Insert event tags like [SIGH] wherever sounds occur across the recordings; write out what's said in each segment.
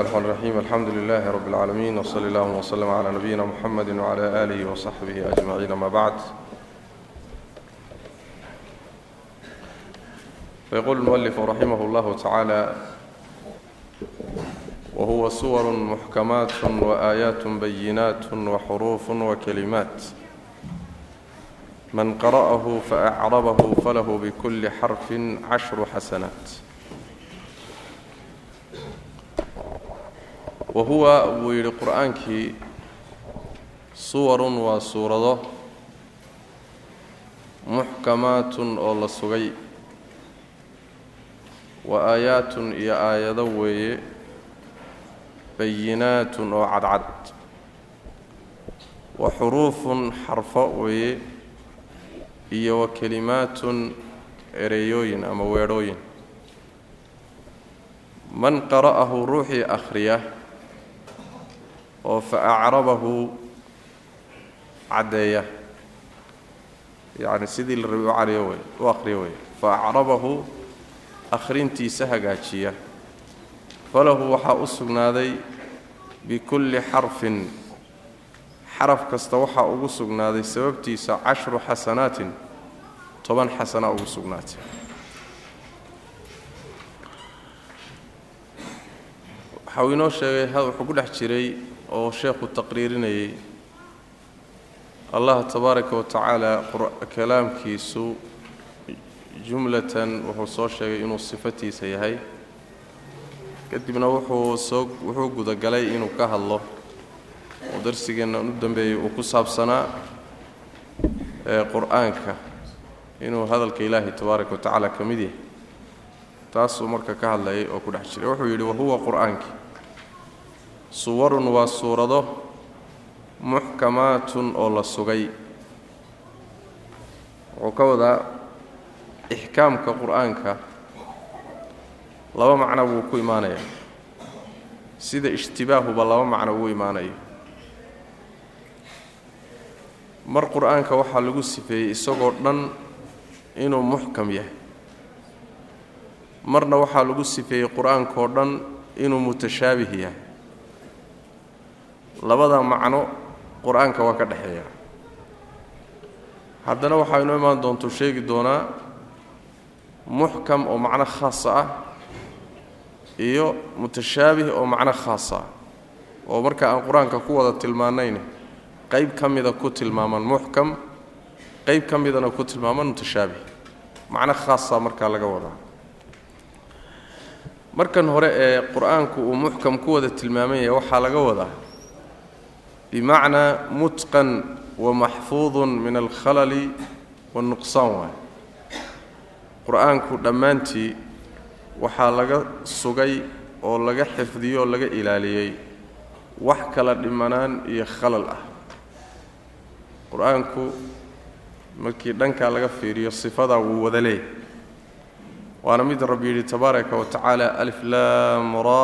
الرحمن الرحيم الحمد لله رب العالمين وصلى الله وسلم على نبينا محمد وعلى آله وصحبه أجمعين ما بعد فيقول المؤلف رحمه الله تعالى وهو سور محكمات وآيات بينات وحروف وكلمات من قرأه فأعربه فله بكل حرف عشر حسنات wahuwa wuu yidhi qur'aankii suwarun waa suurado muxkamaatun oo la sugay wa aayaatun iyo aayado weeye bayinaatun oo cadcad wa xuruufun xarfo weeye iyo wa kelimaatun ereyooyin ama weedhooyin man qara'ahu ruuxii akhriya oo fa acrabahu caddeeya. Yacni sidii la rabay u cariyo wey u akhriyo wey fa acrabahu akhrintiisa hagaajiya. Falahu waxaa u sugnaaday bikulli xarfin. Xaraf kasta waxaa ugu sugnaaday sababtiisa cashru xasanaatin toban xasana ugu sugnaatay. Waxa uu inoo sheegay wuxuu ku dhex jiray oo sheekhu taqriirinayay. Allah tabaaraka wa tacaala kalaamkiisu jumlatan wuxuu soo sheegay inuu sifatiisa yahay. Kadibna wuxuu soo wuxuu gudagalay inuu ka hadlo. Oo darsigeenna u dambeeyey uu ku saabsanaa ee qur'aanka inuu hadalka ilaahi tabaaraka wa tacaala ka mid yahay. Taasuu marka ka hadlayay oo ku dhex jiray. Wuxuu yidhi wahuwa qur'aanki suwarun waa suurado muxkamaatun oo la sugay. Wuxuu ka wadaa ixkaamka qur'aanka. Laba macno buu ku imaanayaa sida ishtibaahuba laba macno ugu imaanayo mar qur'aanka waxaa lagu sifeeyey isagoo dhan inuu muxkam yahay. Marna waxaa lagu sifeeyey qur'aankaoo dhan inuu mutashaabih yahay labada macno qur'aanka waa ka dhexeeya. Haddana waxaa inoo imaan doontuu sheegi doonaa muxkam oo macno khaasa ah iyo mutashaabih oo macno khaasa ah oo marka aan qur'aanka ku wada tilmaanayn qayb ka mida ku tilmaaman muxkam qayb ka midana ku tilmaaman mutashaabih macno khaasa markaa laga wadaa. Markan hore ee qur'aanku uu muxkam ku wada tilmaaman yahay waxaa laga wadaa bimacnaa mutqan wa maxfuudun min alkhalali wanuqsaan waay qur'aanku dhammaantii waxaa laga sugay oo laga xifdiyey oo laga ilaaliyey wax kala dhimanaan iyo khalal ah qur'aanku markii dhankaa laga fiiriyo sifadaa wuu wada leeyahy waana mid rabbi yidhi tabaaraka wa tacaala aliflaam ra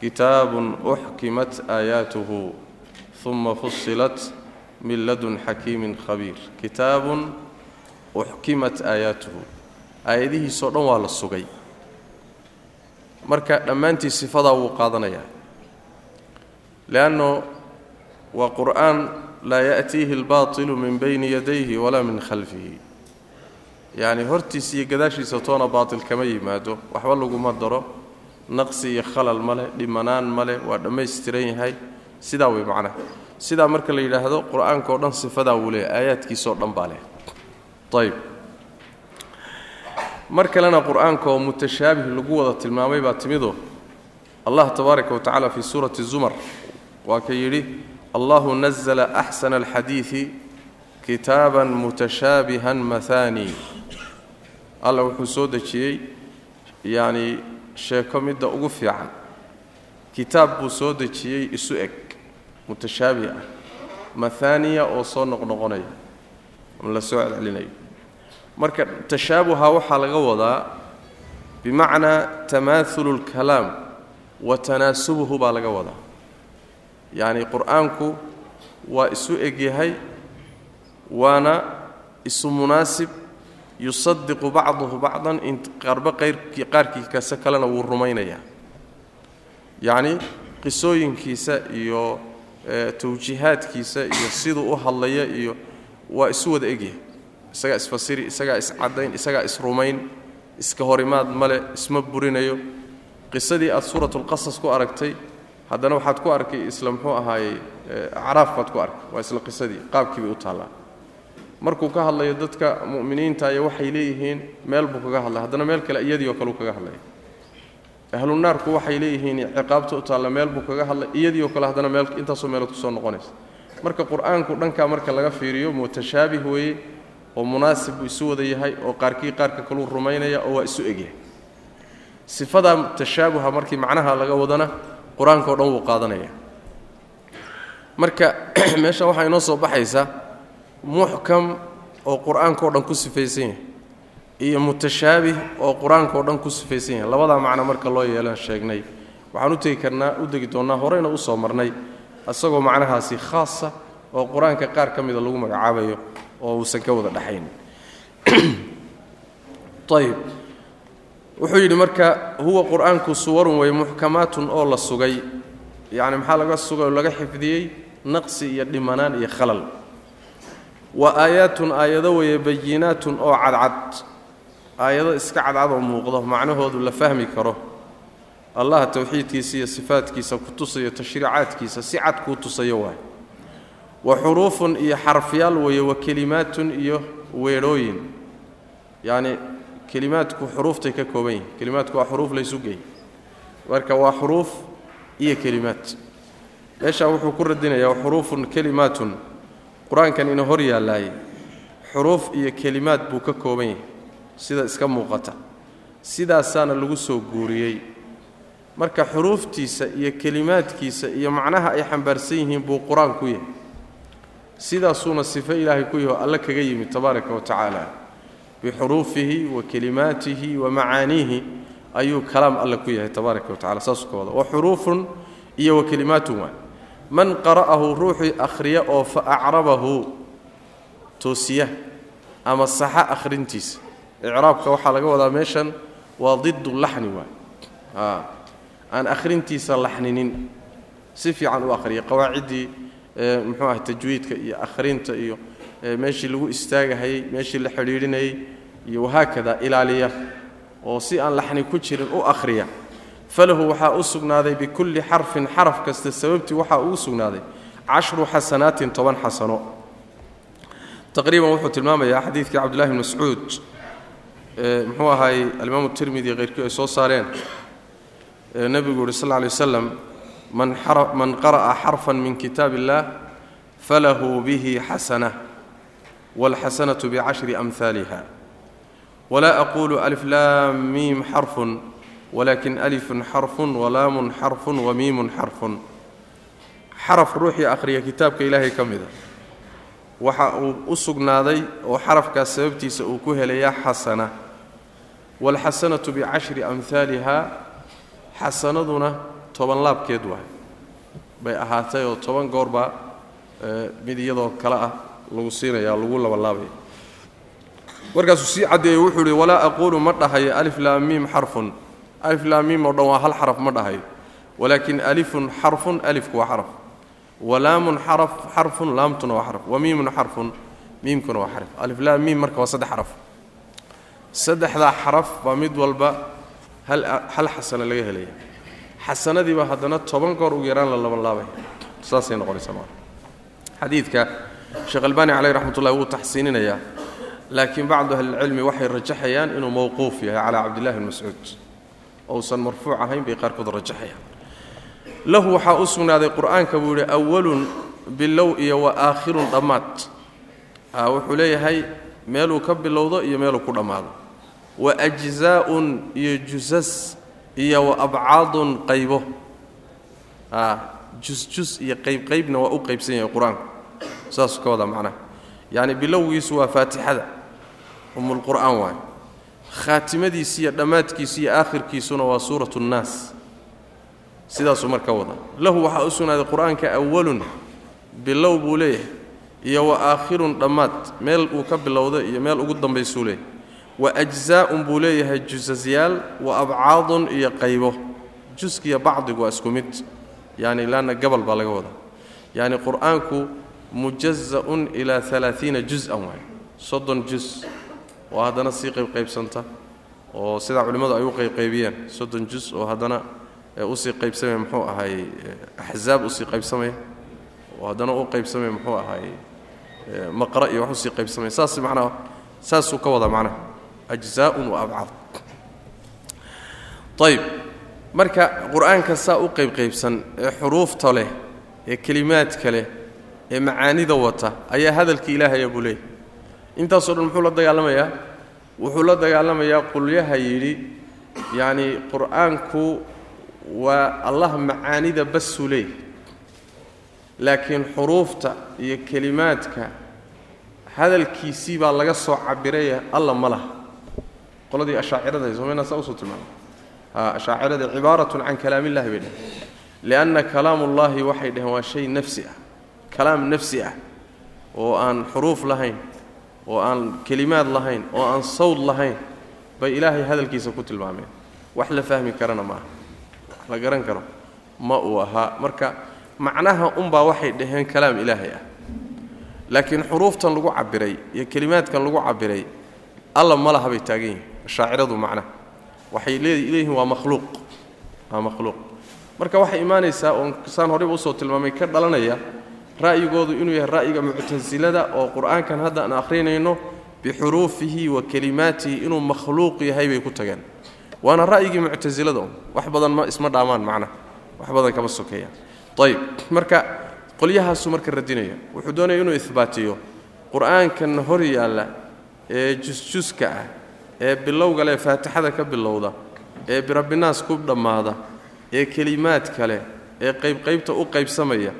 kitaabun uxkimat aayaatuhu uma fusilat min ladun xakiimin khabiir kitaabun uxkimat aayaatuhu aayadihiisoo dhan waa la sugay marka dhammaantii sifadaa wuu qaadanayaa leanno waa qur'aan laa ya'tiihi albaatilu min bayni yadayhi walaa min khalfihi yacni hortiisa iyo gadaashiisa toona baatil kama yimaado waxba laguma daro naqsi iyo khalal ma leh dhimanaan ma leh waa dhammaystiran yahay sidaa wey macnaha sidaa marka la yidhaahdo qur'aanka oo dhan sifadaa wuu leeyahy aayaadkiisoo dhan baa leh ayb mar kalena qur'aanka oo mutashaabih lagu wada tilmaamay baa timido allah tabaaraka wa tacala fii suurati zumar. Waa ka yidhi allahu nazla axsana alxadiidi kitaaban mutashaabihan mahaani alla wuxuu soo dejiyey yacni sheeko midda ugu fiican. Kitaab buu soo dejiyey isu eg mutashaabih ah mahaaniya oo soo noqnoqonaya ama la soo celcelinayo. Marka tashaabuha waxaa laga wadaa bimacnaa tamaahulu اlkalaam wa tanaasubuhu baa laga wadaa. Yacni qur'aanku waa isu eg yahay waana isu munaasib yusadiqu bacduhu bacdan qaarba qayrkii qaarkii kase kalena wuu rumaynayaa yacni qisooyinkiisa iyo tawjiihaadkiisa iyo siduu u hadlaya iyo waa isu wada egyahay. Isagaa isfasiri isagaa iscadayn isagaa isrumayn iska horimaad male isma burinayo. Qisadii aad suuratulqasas ku aragtay haddana waxaad ku arkay isla muxuu ahaayey acraaf baad ku arkay. Waa isla qisadii qaabkii bay u taallaa. Markuu ka hadlayo dadka mu'miniinta iyo waxay leeyihiin meel buu kaga hadlay. Haddana meel kale iyadii oo kale u kaga hadlaya ahlunaarku waxay leeyihiin ciqaabta u taalla meel buu kaga hadlay iyadii oo kale haddana meel intaasoo meelood ku soo noqonaysa. Marka qur'aanku dhankaa marka laga fiiriyo mutashaabih weeye oo munaasib buu isu wada yahay oo qaarkii qaarka kaluu rumaynaya oo waa isu egyahay sifadaa tashaabuha markii macnaha laga wadana qur'aanka o dhan wuu qaadanaya. Marka [CLEARS THROAT] meesha waxaa inoo soo baxaysa muxkam oo qur'aanka o dhan ku sifaysan yahay iyo mutashaabih oo qur'aanka o dhan ku sifaysan yahay. Labadaa macno marka loo yeelan sheegnay waxaan u tegi karnaa u degi doonnaa horeyna u soo marnay isagoo macnahaasi khaasa oo qur'aanka qaar ka mida lagu magacaabayo oo uusan ka wada dhaxayn. [CLEARS THROAT] Ayb wuxuu yidhi marka huwa qur'aanku suwarun way muxkamaatun oo la sugay. Yacni maxaa laga sugay oo laga xifdiyey? Naqsi iyo dhimanaan iyo khalal. Wa aayaatun aayado weeye bayinaatun oo cadcad aayado iska cadcad oo muuqdo macnahoodu la fahmi karo. Allah towxiidkiisa iyo sifaadkiisa ku tusayo tashriicaadkiisa si cad kuu tusayo waay wa xuruufun iyo xarfyaal weeye wa kelimaatun iyo weedhooyin yacni kelimaadku xuruuftay ka kooban yihiin kelimaadku waa xuruuf laysu geeyey marka waa xuruuf iyo kelimaad. Meeshaa wuxuu ku radinayaa xuruufun kelimaatun. Qur'aankan ina hor yaallaaye xuruuf iyo kelimaad buu ka kooban yahay sida iska muuqata sidaasaana lagu soo guuriyey. Marka xuruuftiisa iyo kelimaadkiisa iyo macnaha ay xambaarsan yihiin buu qur'aan ku yahay. Sidaasuuna sifo ilaahay ku yaho alle kaga yimid tabaaraka wa tacaala. Bixuruufihi wa kelimaatihi wa macaaniihi ayuu kalaam alle ku yahay tabaaraka wa tacala saasuu ka wada wa xuruufun iyo wa kelimaatun waa. Man qara'ahu ruuxii akhriya oo fa acrabahu toosiya ama saxa akhrintiisa icraabka waxaa laga wadaa meeshan waa didu laxni waay. Aan akhrintiisa laxninin. Si fiican u akhriya. Qawaaciddii muxuu ahay tajwiidka iyo akhrinta iyo meeshii lagu istaagahayey meeshii la xidhiidhinayey iyo wahaakada ilaaliya oo si aan laxni ku jirin u akhriya. Falahu waxaa u sugnaaday bikulli xarfin xaraf kasta sababtii waxaa uu sugnaaday cashru xasanaatin toban xasano. Taqriiban wuxuu tilmaamayaa xadiidkii cabdullahi bn mascuud muxuu ahaay alimaamu tirmidi keyrkii ay soo saareen. Nebigu yuhi sal lla lay waslam man qara'a xarfan min kitaab illah falahu bihi xasana wاlxasanaة bcashri amhaaliha wla aqulu alif laam miim xarfun walakin alifun xarfun walaamun xarfun wamiimun xarfun. Xaraf ruuxii akhriya kitaabka ilaahay ka mida. Waxa uu u sugnaaday oo xarafkaas sababtiisa uu ku helayaa xasana wاlxasanaةu bicashri amhaaliha xasanaduna toban laabkeed waay bay ahaatay oo toban goorbaa mid iyadoo kale ah lagu siinaya lagu labalaabaya markaasuu sii caddeeyey wuxuu ihi walaa aquulu ma dhahayo alif laa miim xarfun alif laa miim oo dhan waa hal xaraf ma dhahayo walaakin alifun xarfun alifku waa xaraf walaamun xaraf xarfun laamtuna waa xaraf wamiimun xarfun miimkuna waa xaraf alif laa miim marka waa saddex xaraf saddexdaa xaraf baa mid walba hal xasano laga helaya xasanadiiba haddana toban goor ugu yaraan la labanlaabaya saasay noqonaysaa maa xadiidka sheekh albaani caleyh raxmat ullahi wuu taxsiininayaa laakiin bacdu ahlilcilmi waxay rajaxayaan inuu mowquuf yahay calaa cabdillahi bn mascuud. Ousan marfuuc ahayn bay qaarkood rajaxayaan. Lahu waxaa u sugnaaday qur'aanka buu yidhi awalun bilow iyo wa aakhirun dhammaad. Wuxuu leeyahay meeluu ka bilowdo iyo meeluu ku dhammaado. Wa ajzaa'un iyo jusas iyo wa abcaadun qaybo. Jusjus iyo qaybqaybna waa u qaybsan yahay qur'aanku saasuu ka wadaa macnaha yacni bilowgiisu waa faatixada. Umulqur'aan waay khaatimadiisi iyo dhammaadkiisi iyo aakhirkiisuna waa suuratu nnaas sidaasuu marka wadaa lahu waxaa u sugnaaday qur'aanka awalun bilow buu leeyahay iyo wa aakhirun dhammaad meel uu ka bilowda iyo meel ugu dambaysuu leeyahay wa ajzaa'un buu leeyahay jusasyaal wa abcaadun iyo qaybo. Juskiya bacdigu waa isku mid yani laanna gabal baa laga wadaa. Yani qur'aanku mujaza'un ilaa alaaiina juz-an waay soddon juz oo haddana sii qaybqaybsanta oo sidaa culimmadu ay u qaybqaybiyeen soddon juz oo haddana u sii qaybsamaya muxuu ahaay axzaab u sii qaybsamaya oo haddana u qaybsamaya muxuu ahaay maqra iyo wax u sii qaybsamaya saas macnaha saasuu ka wadaa macnaha ajzaaun wa abcad ayb marka qur'aanka saa u qaybqaybsan ee xuruufta leh ee kelimaadka leh ee macaanida wata ayaa hadalkii ilaahaya buu leeyay intaasoo dhan muxuu la dagaalamayaa? Wuxuu la dagaalamayaa qulyaha yidhi yacni qur'aanku waa allah macaanida basuu leeyahy laakiin xuruufta iyo kelimaadka hadalkiisii baa laga soo cabiraya alla ma laha. Qoladii ashaacirada somayna saa u soo tilmaamay ashaacirada cibaaratun can kalaamillahi bay dheheen lianna kalaamullaahi waxay dhaheen waa shay nafsi ah. Kalaam nafsi ah oo aan xuruuf lahayn oo aan kelimaad lahayn oo aan sawd lahayn bay ilaahay hadalkiisa ku tilmaameen. Wax la fahmi karana ma aha wax la garan karo. Ma uu ahaa marka macnaha unbaa waxay dhaheen kalaam ilaahay ah. Laakiin xuruuftan lagu cabiray iyo kelimaadkan lagu cabiray alla ma laha bay taagan yihiin ashaaciradu macnaha waxay leeyihiin waa makhluuq waa makhluuq. Marka waxay imaanaysaa oon saan horeyba u soo tilmaamay ka dhalanaya ra'yigoodu inuu yahay ra'yiga muctasilada oo qur'aankan hadda aan akhrinayno bixuruufihi wa kelimaatihi inuu makhluuq yahay bay ku tageen. Waana ra'yigii muctasilada wax badan ma isma dhaamaan macnaha wax badan kama sokeeyaan ayib marka qolyahaasuu marka radinaya wuxuu doonaya inuu ihbaatiyo qur'aankan hor yaalla ee jusjuska ah ee bilowga leh faatixada ka bilowda ee birabbinaas ku dhammaada ee kelimaad kale ee qaybqaybta u qaybsamaya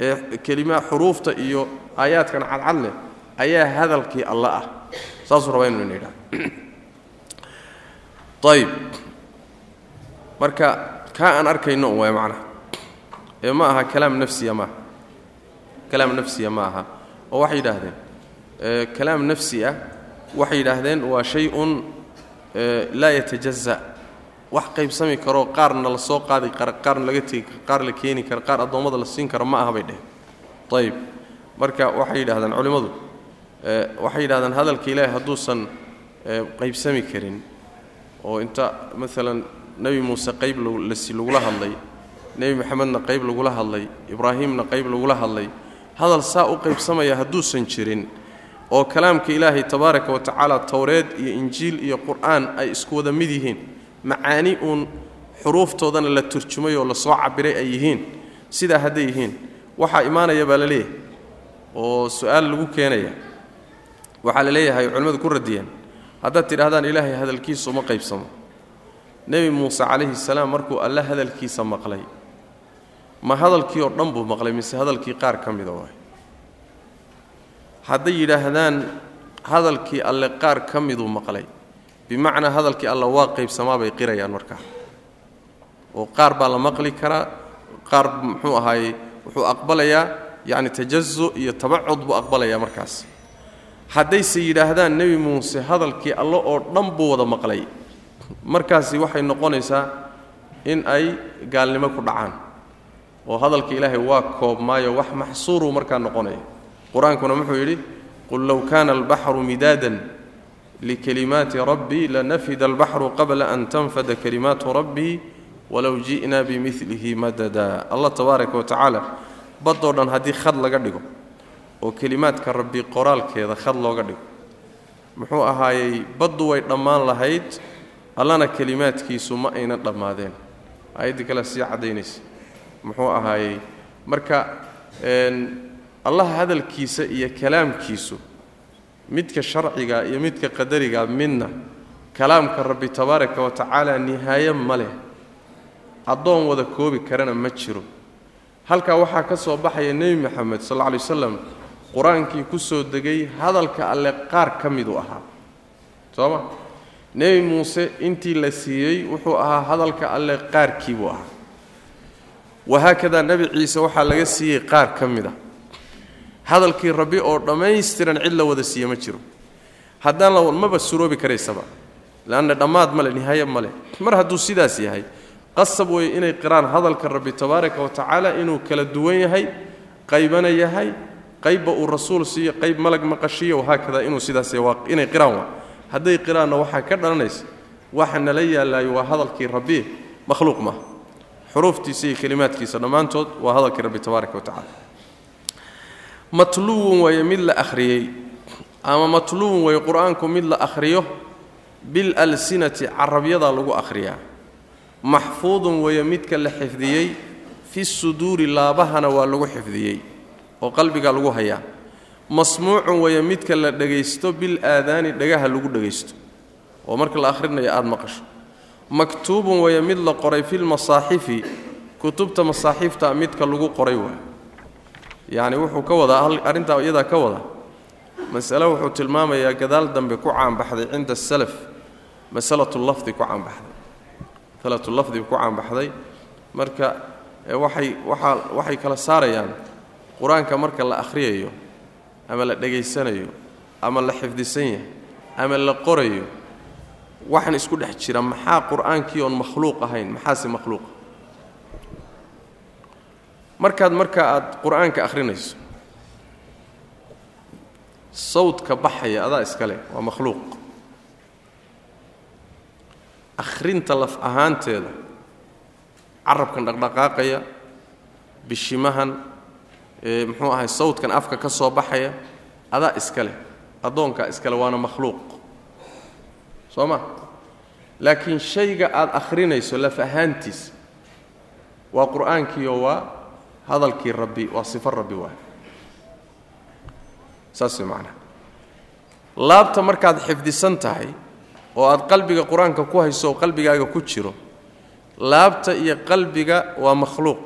ee kelimaa xuruufta iyo aayaadkan cadcad leh ayaa hadalkii alla ah. Saasuu rabaa inuu ina yidhaha ayib marka kaa aan arkayno waay macnaha ee ma aha kalaam nafsiya maaha kalaam nafsiya ma aha. Oo waxay yidhaahdeen kalaam nafsi ah waxay yidhaahdeen waa shay-un laa yatajaza wax qaybsami karoo qaarna la soo qaadi kara qaarna laga tegi karo qaar la keeni kara qaar addoommada la siin karo ma aha bay dheheen. Ayib marka waxay yidhahdeen culimmadu waxay yidhahdeen hadalka ilaahi hadduusan qaybsami karin oo inta maalan nebi muuse qayb lagula hadlay nebi maxamedna qayb lagula hadlay ibraahimna qayb lagula hadlay. Hadal saa u qaybsamaya hadduusan jirin oo kalaamka ilaahay tabaaraka wa tacaala towreed iyo injiil iyo qur'aan ay isku wada mid yihiin. Macaani uun xuruuftoodana la turjumay oo la soo cabiray ay yihiin. Sidaa hadday yihiin waxaa imaanaya baa la leeyahay oo su'aal lagu keenaya. Waxaa la leeyahay culimmadu ku radiyeen haddaad tidhahdaan ilaahay hadalkiisa uma qaybsamo. Nebi muuse calayhi salaam markuu alle hadalkiisa maqlay ma hadalkii oo dhan buu maqlay mise hadalkii qaar ka mida waay. Hadday yidhaahdaan hadalkii alle qaar ka miduu maqlay bimacnaa hadalkii alle waa qaybsamaa bay qirayaan markaa oo qaar baa la maqli karaa qaar muxuu ahaayey wuxuu aqbalayaa yacni tajazu iyo tabacud buu aqbalayaa markaas. Haddayse yidhaahdaan nebi muuse hadalkii alle oo dhan buu wada maqlay markaasi waxay noqonaysaa in ay gaalnimo ku dhacaan oo hadalka ilaahay waa koobmaayo wax maxsuuruu markaa noqonaya qur'aankuna wuxuu yidhi qul low kaana albaxru midaadan likalimaati rabbii lanafida albaxru qabla an tanfada kalimaatu rabbii walow ji'naa bimilihi madada. Allah tabaaraka wa tacaala baddoo dhan haddii khad laga dhigo oo kelimaadka rabbi qoraalkeeda khad looga dhigo muxuu ahaayey baddu way dhammaan lahayd allana kelimaadkiisu ma aynan dhammaadeen. Aayaddii kale sii caddaynaysa muxuu ahaayey marka allah hadalkiisa iyo kalaamkiisu midka sharciga iyo midka qadariga midna kalaamka rabbi tabaaraka wa tacaala nihaaye ma leh. Addoon wada koobi karana ma jiro. Halkaa waxaa ka soo baxaya nebi moxamed sal alla alay wasalam qur'aankii ku soo degay hadalka alle qaar ka miduu ahaa. Soo ma? Nebi muuse intii la siiyey wuxuu ahaa hadalka alle qaarkii buu ahaa wahaakadaa nebi ciise waxaa laga siiyey qaar ka mid a hadalkii rabbi oo dhammaystiran cid la wada siiye ma jiro haddaan la maba suroobi karaysaba leanna dhammaad male nihaaye male mar hadduu sidaas yahay qasab weeye inay qiraan hadalka rabbi tabaaraka wa tacaala inuu kala duwan yahay qaybana yahay qaybba uu rasuul siiyo qayb malag maqashiyo wahaakada inuu sidaas inay qiraan waa hadday qiraanna waxaa ka dhalanaysa waxa nala yaallaayo waa hadalkii rabbi makhluuq maaha xuruuftiisa iyo kelimaadkiisa dhammaantood waa hadalkii rabbi tabaaraka wa tacala matluwun weeye mid la akhriyey ama matluwun weeye qur'aanku mid la akhriyo bilalsinati carabyadaa lagu akhriyaa. Maxfuudun weeye midka la xifdiyey fi suduuri laabahana waa lagu xifdiyey oo qalbiga lagu hayaa. Masmuucun weeye midka la dhegaysto bilaadaani dhagaha lagu dhegaysto oo marka la akhrinayo aada maqasho maktuubun weeye mid la qoray filmasaaxifi kutubta masaaxiifta midka lagu qoray waay. Yacni wuxuu ka wadaa arrintaa iyadaa ka wada masale wuxuu tilmaamayaa gadaal dambe ku caanbaxday cinda asalaf masalatu lafdi ku caanbaxday. Masalatu lafdi ku caanbaxday. Marka waxay waxaa waxay kala saarayaan qur'aanka marka la akhriyayo ama la dhegaysanayo ama la xifdisan yahay ama la qorayo waxaan isku dhex jira maxaa qur'aankii oon makhluuq ahayn? Maxaase makhluuqa markaad marka aad qur'aanka akhrinayso sawdka baxaya adaa iskale waa makhluuq. Akhrinta laf ahaanteeda carabkan dhaqdhaqaaqaya bishimahan muxuu ahay sawdkan afka ka soo baxaya adaa iskale addoonkaa iskale waana makhluuq soo ma laakiin shayga aad akhrinayso laf ahaantiisa waa qur'aankiioo waa hadalkii rabbi waa sifo rabbi waay saas way macnaha laabta markaad xifdisan tahay oo aad qalbiga qur'aanka ku hayso oo qalbigaaga ku jiro laabta iyo qalbiga waa makhluuq.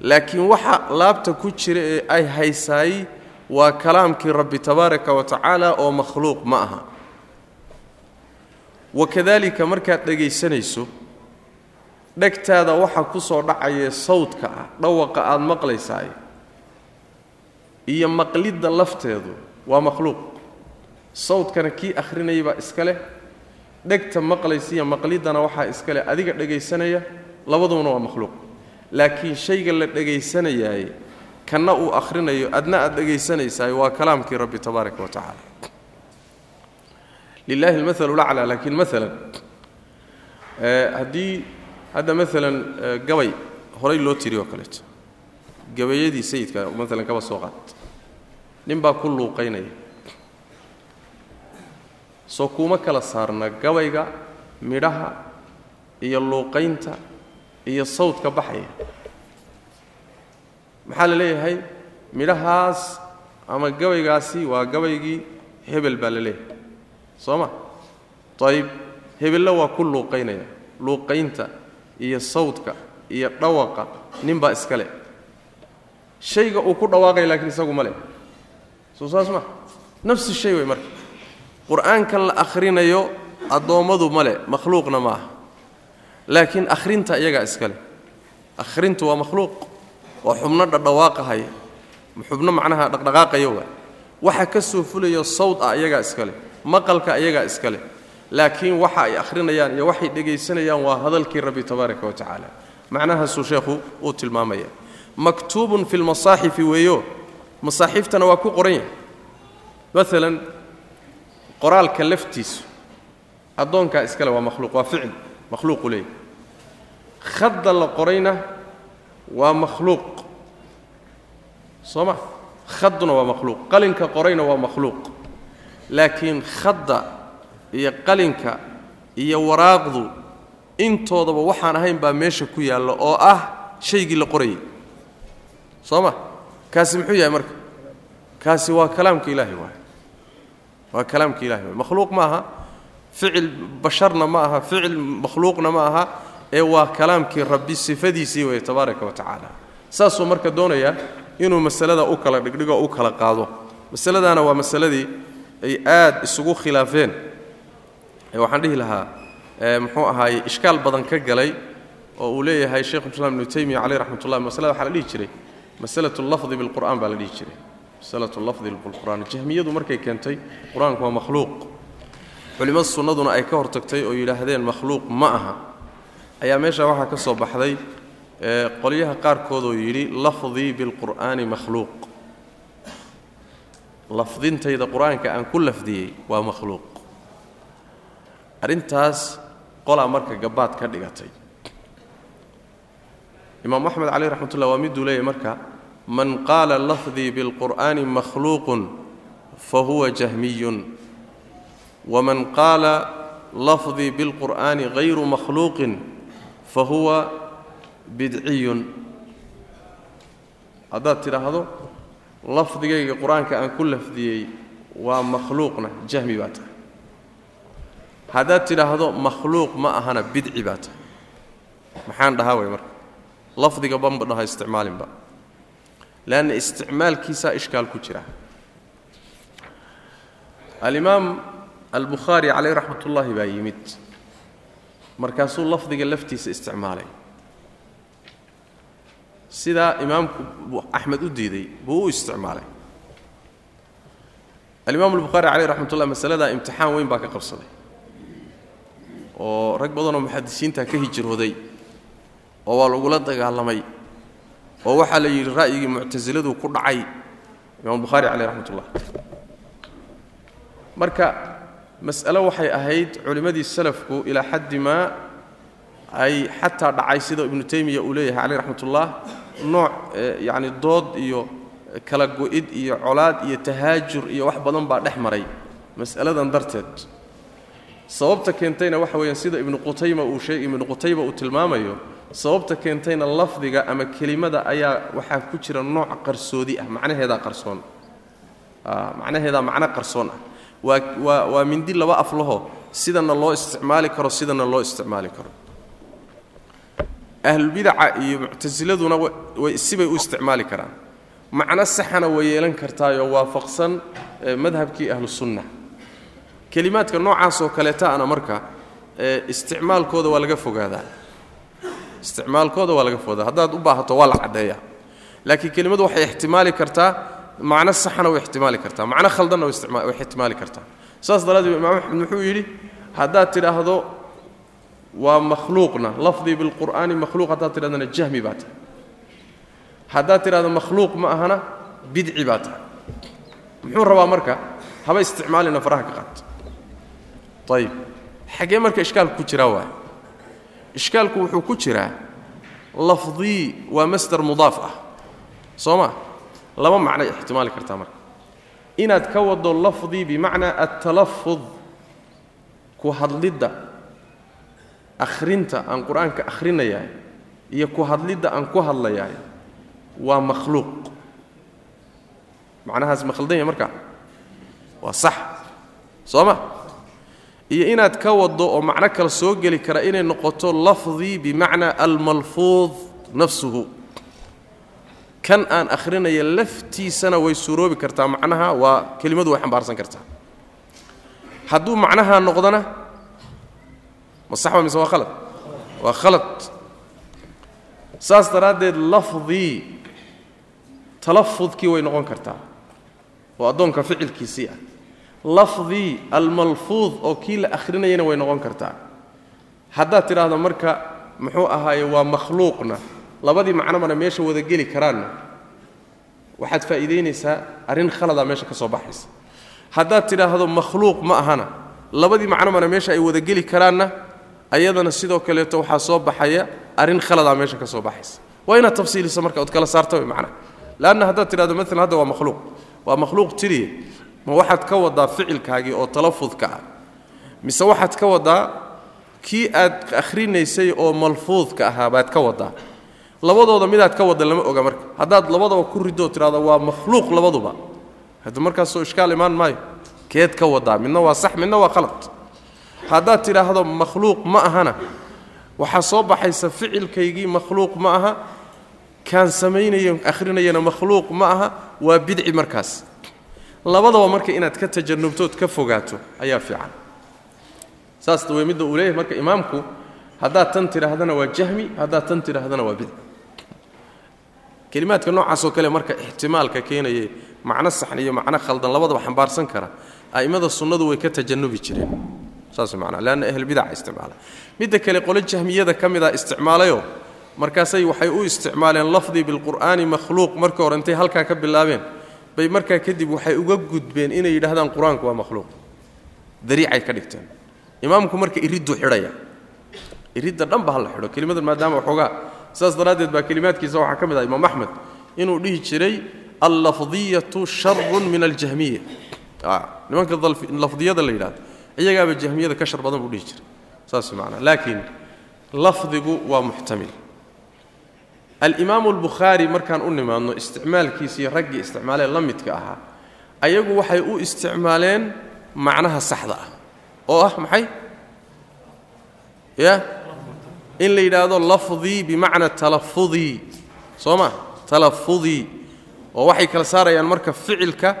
Laakiin waxa laabta ku jira ee ay haysaay waa kalaamkii rabbi tabaaraka wa tacaala oo makhluuq ma aha. Wakadalika markaad dhegaysanayso dhegtaada waxa ku soo dhacaya sawdka ah dhawaqa aad maqlaysaay iyo maqlidda lafteedu waa makhluuq. Sawdkana kii akhrinayay baa iska leh dhegta maqlaysa iyo maqliddana waxaa iska leh adiga dhegaysanaya labaduna waa makhluuq. Laakiin shayga la dhegaysanayaaye kanna uu akhrinayo adna aad dhegaysanaysaay waa kalaamkii rabbi tabaaraka wa tacaala. Lilahi almahalu laclaa laakiin maalan haddii hadda maalan gabay horay loo tiri oo kaleeto. Gabayadii sayidka maalan kaba soo qaad. Nin baa ku luuqaynaya. Soo kuma kala saarna gabayga midhaha iyo luuqaynta iyo sawdka baxaya maxaa la leeyahay? Midhahaas ama gabaygaasi waa gabaygii hebel baa la leeyahay. Soo ma? Ayib hebella waa ku luuqaynaya. Luuqaynta iyo sawdka iyo dhawaqa ninbaa iska le shayga uu ku dhawaaqaya laakiin isagu ma leh. Soo saas ma? Nafsi shay wey marka. Qur'aankan la akhrinayo addoommadu ma le makhluuqna ma aha. Laakiin akhrinta iyagaa iska leh. Akhrintu waa makhluuq waa xubno dhadhawaaqahaya xubno macnaha dhaqdhaqaaqaya waa waxa ka soo fulayo sawd ah iyagaa iska leh maqalka iyagaa iska leh. Laakiin waxa ay akhrinayaan iyo waxay dhegaysanayaan waa hadalkii rabbi tabaaraka wa tacaala. Macnahaasuu sheekhu uu tilmaamaya. Maktuubun fi lmasaaxifi weeyo. Masaaxiiftana waa ku qoran yahay. Maalan qoraalka laftiisu addoonkaa iskale waa makhluuq waa ficil makhluuqu leeyahy khadda la qorayna waa makhluuq. Soo ma khadduna waa makhluuq. Qalinka qorayna waa makhluuq. Laakiin khadda iyo qalinka iyo waraaqdu intoodaba waxaan ahayn baa meesha ku yaalla oo ah shaygii la qorayay soo ma kaasi muxuu yahay marka? Kaasi waa kalaamka ilaahay waay waa kalaamka ilahay waay makhluuq ma aha. Ficil basharna ma aha. Ficil makhluuqna ma aha ee waa kalaamkii rabbi sifadiisii weeye tabaaraka wa tacaala. Saasuu marka doonayaa inuu masalada u kala dhigdhigo u kala qaado. Masaladaana waa masaladii ay aad isugu khilaafeen. Waxaan dhihi lahaa muxuu ahaaye ishkaal badan ka galay oo uu leeyahay sheikhulislaam ibnu taymiya caleyh raxmat ullah masalada waxaa la dhihi jiray masalatu lafdi bilqur'aan baa la dhihi jiray. Masalatu lafdi bilqur'aan jahmiyadu markay keentay qur'aanku waa makhluuq. Culimmada sunnaduna ay ka hortagtay oo yidhaahdeen makhluuq ma aha ayaa meesha waxaa ka soo baxday qolyaha qaarkood oo yidhi lafdii bilqur'aani makhluuq. Lafdintayda qur'aanka aan ku lafdiyey waa makhluuq. Arrintaas qolaa marka gabaad ka dhigatay. Imaam axmed caleyh raxmat ullah waa miduu leeyahy marka man qaala lafdii bilqur'aani makhluuqun fa huwa jahmiyun waman qaala lafdii bilqur'aani hayru makhluuqin fa huwa bidciyun haddaad tidhaahdo lafdigayga qur'aanka aan ku lafdiyey waa makhluuqna jahmi baa tahay haddaad tidhaahdo makhluuq ma ahana bidci baa tahay maxaan dhahaa way marka lafdiga banba dhaha isticmaalinba leanna isticmaalkiisaa ishkaal ku jira alimaam albukhaari caleyh raxmat ullaahi baa yimid markaasuu lafdiga laftiisa isticmaalay. Sidaa imaamku axmed u diiday buu u isticmaalay. Alimaam albukhaari caleyh raxmat ullah masaladaa imtixaan weyn baa ka qabsaday. Oo rag badanoo muxadisiinta ka hijrooday oo waa lagula dagaalamay oo waxaa la yidhi ra'yigii muctasiladu ku dhacay imaam bukhaari caleyh raxmat ullah marka mas'alo waxay ahayd culimmadii salafku ilaa xaddi maa ay xataa dhacay sida ibnu taymiya uu leeyahay caleyh raxmat ullah nooc yacni dood iyo kala go-id iyo colaad iyo tahaajur iyo wax badan baa dhex maray mas'aladan darteed. Sababta keentayna waxa weeyaan sida ibnu qutayma uu sheeg ibnu qutayba uu tilmaamayo sababta keentayna lafdiga ama kelimada ayaa waxaa ku jira nooc qarsoodi ah macnaheedaa qarsoon. Macnaheedaa macno qarsoon ah waa mindi laba af laho sidana loo isticmaali karo sidana loo isticmaali karo. Ahlulbidaca iyo muctasiladuna sibay u isticmaali karaan. Macno saxana way yeelan kartaayoo waafaqsan madhabkii ahlusunna kelimaadka noocaasoo kaleetaana marka isticmaalkooda waa laga fogaadaa. Isticmaalkooda waa laga fogaadaa. Haddaad u baahato waa la caddeeyaa. Laakiin kelimadu waxay ixtimaali kartaa macno saxana way ixtimaali kartaa macno khaldanna way ixtimaali kartaa. Saas daraaddeed imaam axmed wuxuu yidhi haddaad tidhaahdo waa makhluuqna lafdii bilqur'aani makhluuq haddaad tidhahdana jahmi baa tahay. Haddaad tidhahdo makhluuq ma ahana bidci baa tahay. Muxuu rabaa marka haba isticmaalina faraha ka qaat ayib xaggee marka ishkaalku ku jiraa waay? Ishkaalku wuxuu ku jiraa lafdii waa masdar mudaaf ah. Soo ma laba macnay ixtimaali kartaa marka. Inaad ka wado lafdii bimacnaa altalafud ku hadlidda akhrinta aan qur'aanka akhrinayahay iyo ku hadlidda aan ku hadlayahay waa makhluuq. Macnahaas ma khaldan yahay marka? Waa sax. Soo ma iyo inaad ka wado oo macno kale soo geli kara inay noqoto lafdii bimacnaa almalfuud nafsuhu kan aan akhrinaya laftiisana way suuroobi kartaa. Macnaha waa kelimadu way xambaarsan kartaa. Hadduu macnaha noqdona ma sax waa mise waa khalad? Waa khalad. Saas daraaddeed lafdii talafudkii way noqon kartaa. Oo addoonka ficilkiisii ah. Lafdii almalfuud oo kii la akhrinayana way noqon kartaa. Haddaad tidhaahdo marka muxuu ahaaye waa makhluuqna labadii macnomana meesha wada geli karaanna waxaad faa'iidaynaysaa arrin khaladaa meesha ka soo baxaysa. Haddaad tidhaahdo makhluuq ma ahana labadii macnomana meesha ay wada geli karaanna ayadana sidoo kaleeto waxaa soo baxaya arrin khaladaa meesha ka soo baxaysa. Waa inaad tafsiilisa marka ood kala saarta way macnaha leanna haddaad tidhahdo maalan hadda waa makhluuq. Waa makhluuq tiriye ma waxaad ka wadaa ficilkaagii oo talafudka ah. Mise waxaad ka wadaa kii aad akhrinaysay oo malfuudka ahaa baad ka wadaa labadooda midaad ka wadda lama oga marka. Haddaad labadaba ku ridoo tidhahdo waa makhluuq labaduba. Hadda markaasoo ishkaal imaan maayo keed ka wadaa midna waa sax midna waa khalad. Haddaad tidhaahdo makhluuq ma ahana. Waxaa soo baxaysa ficilkaygii makhluuq ma aha. Kaan samaynaya akhrinayana makhluuq ma aha. Waa bidci markaas. Labadaba marka inaad ka tajanubtood ka fogaato ayaa fiican. Saas way midda uu leeyahay marka imaamku haddaad tan tidhaahdana waa jahmi haddaad tan tidhaahdana waa bidci kelimaadka noocaasoo kale marka ixtimaalka keenaye macno saxn iyo macno khaldan labadaba xambaarsan kara a'immada sunnadu way ka tajanubi jireen. Saas macnaa leanna ahlbidaca isticmaala. Midda kale qole jahmiyada ka mida isticmaalayoo markaasay waxay u isticmaaleen lafdii bilqur'aani makhluuq marka hore intay halkaa ka bilaabeen. Bay markaa kadib waxay uga gudbeen inay yidhahdaan qur'aanku waa makhluuq. Dariicay ka dhigteen. Imaamku marka iridduu xidhaya iridda dhanba ha la xidho kelimadan maadaama waxoogaa sidaas daraaddeed baa kelimaadkiisa waxaa ka mid ah imaam axmed inuu dhihi jiray allafdiyatu sharun min aljahmiya. Nimanka lafdiyada la yidhahdo iyagaaba jahmiyada ka shar badan buu dhihi jiray. Saas macnaa. Laakiin lafdigu waa muxtamil alimaamu albukhaari markaan u nimaadno isticmaalkiisiiyo raggii isticmaalee la midka ahaa ayagu waxay u isticmaaleen macnaha saxda ah. Oo ah maxay? Ya in la yidhaahdo lafdii bimacna talafudii soo ma? Talafudii oo waxay kala saarayaan marka ficilka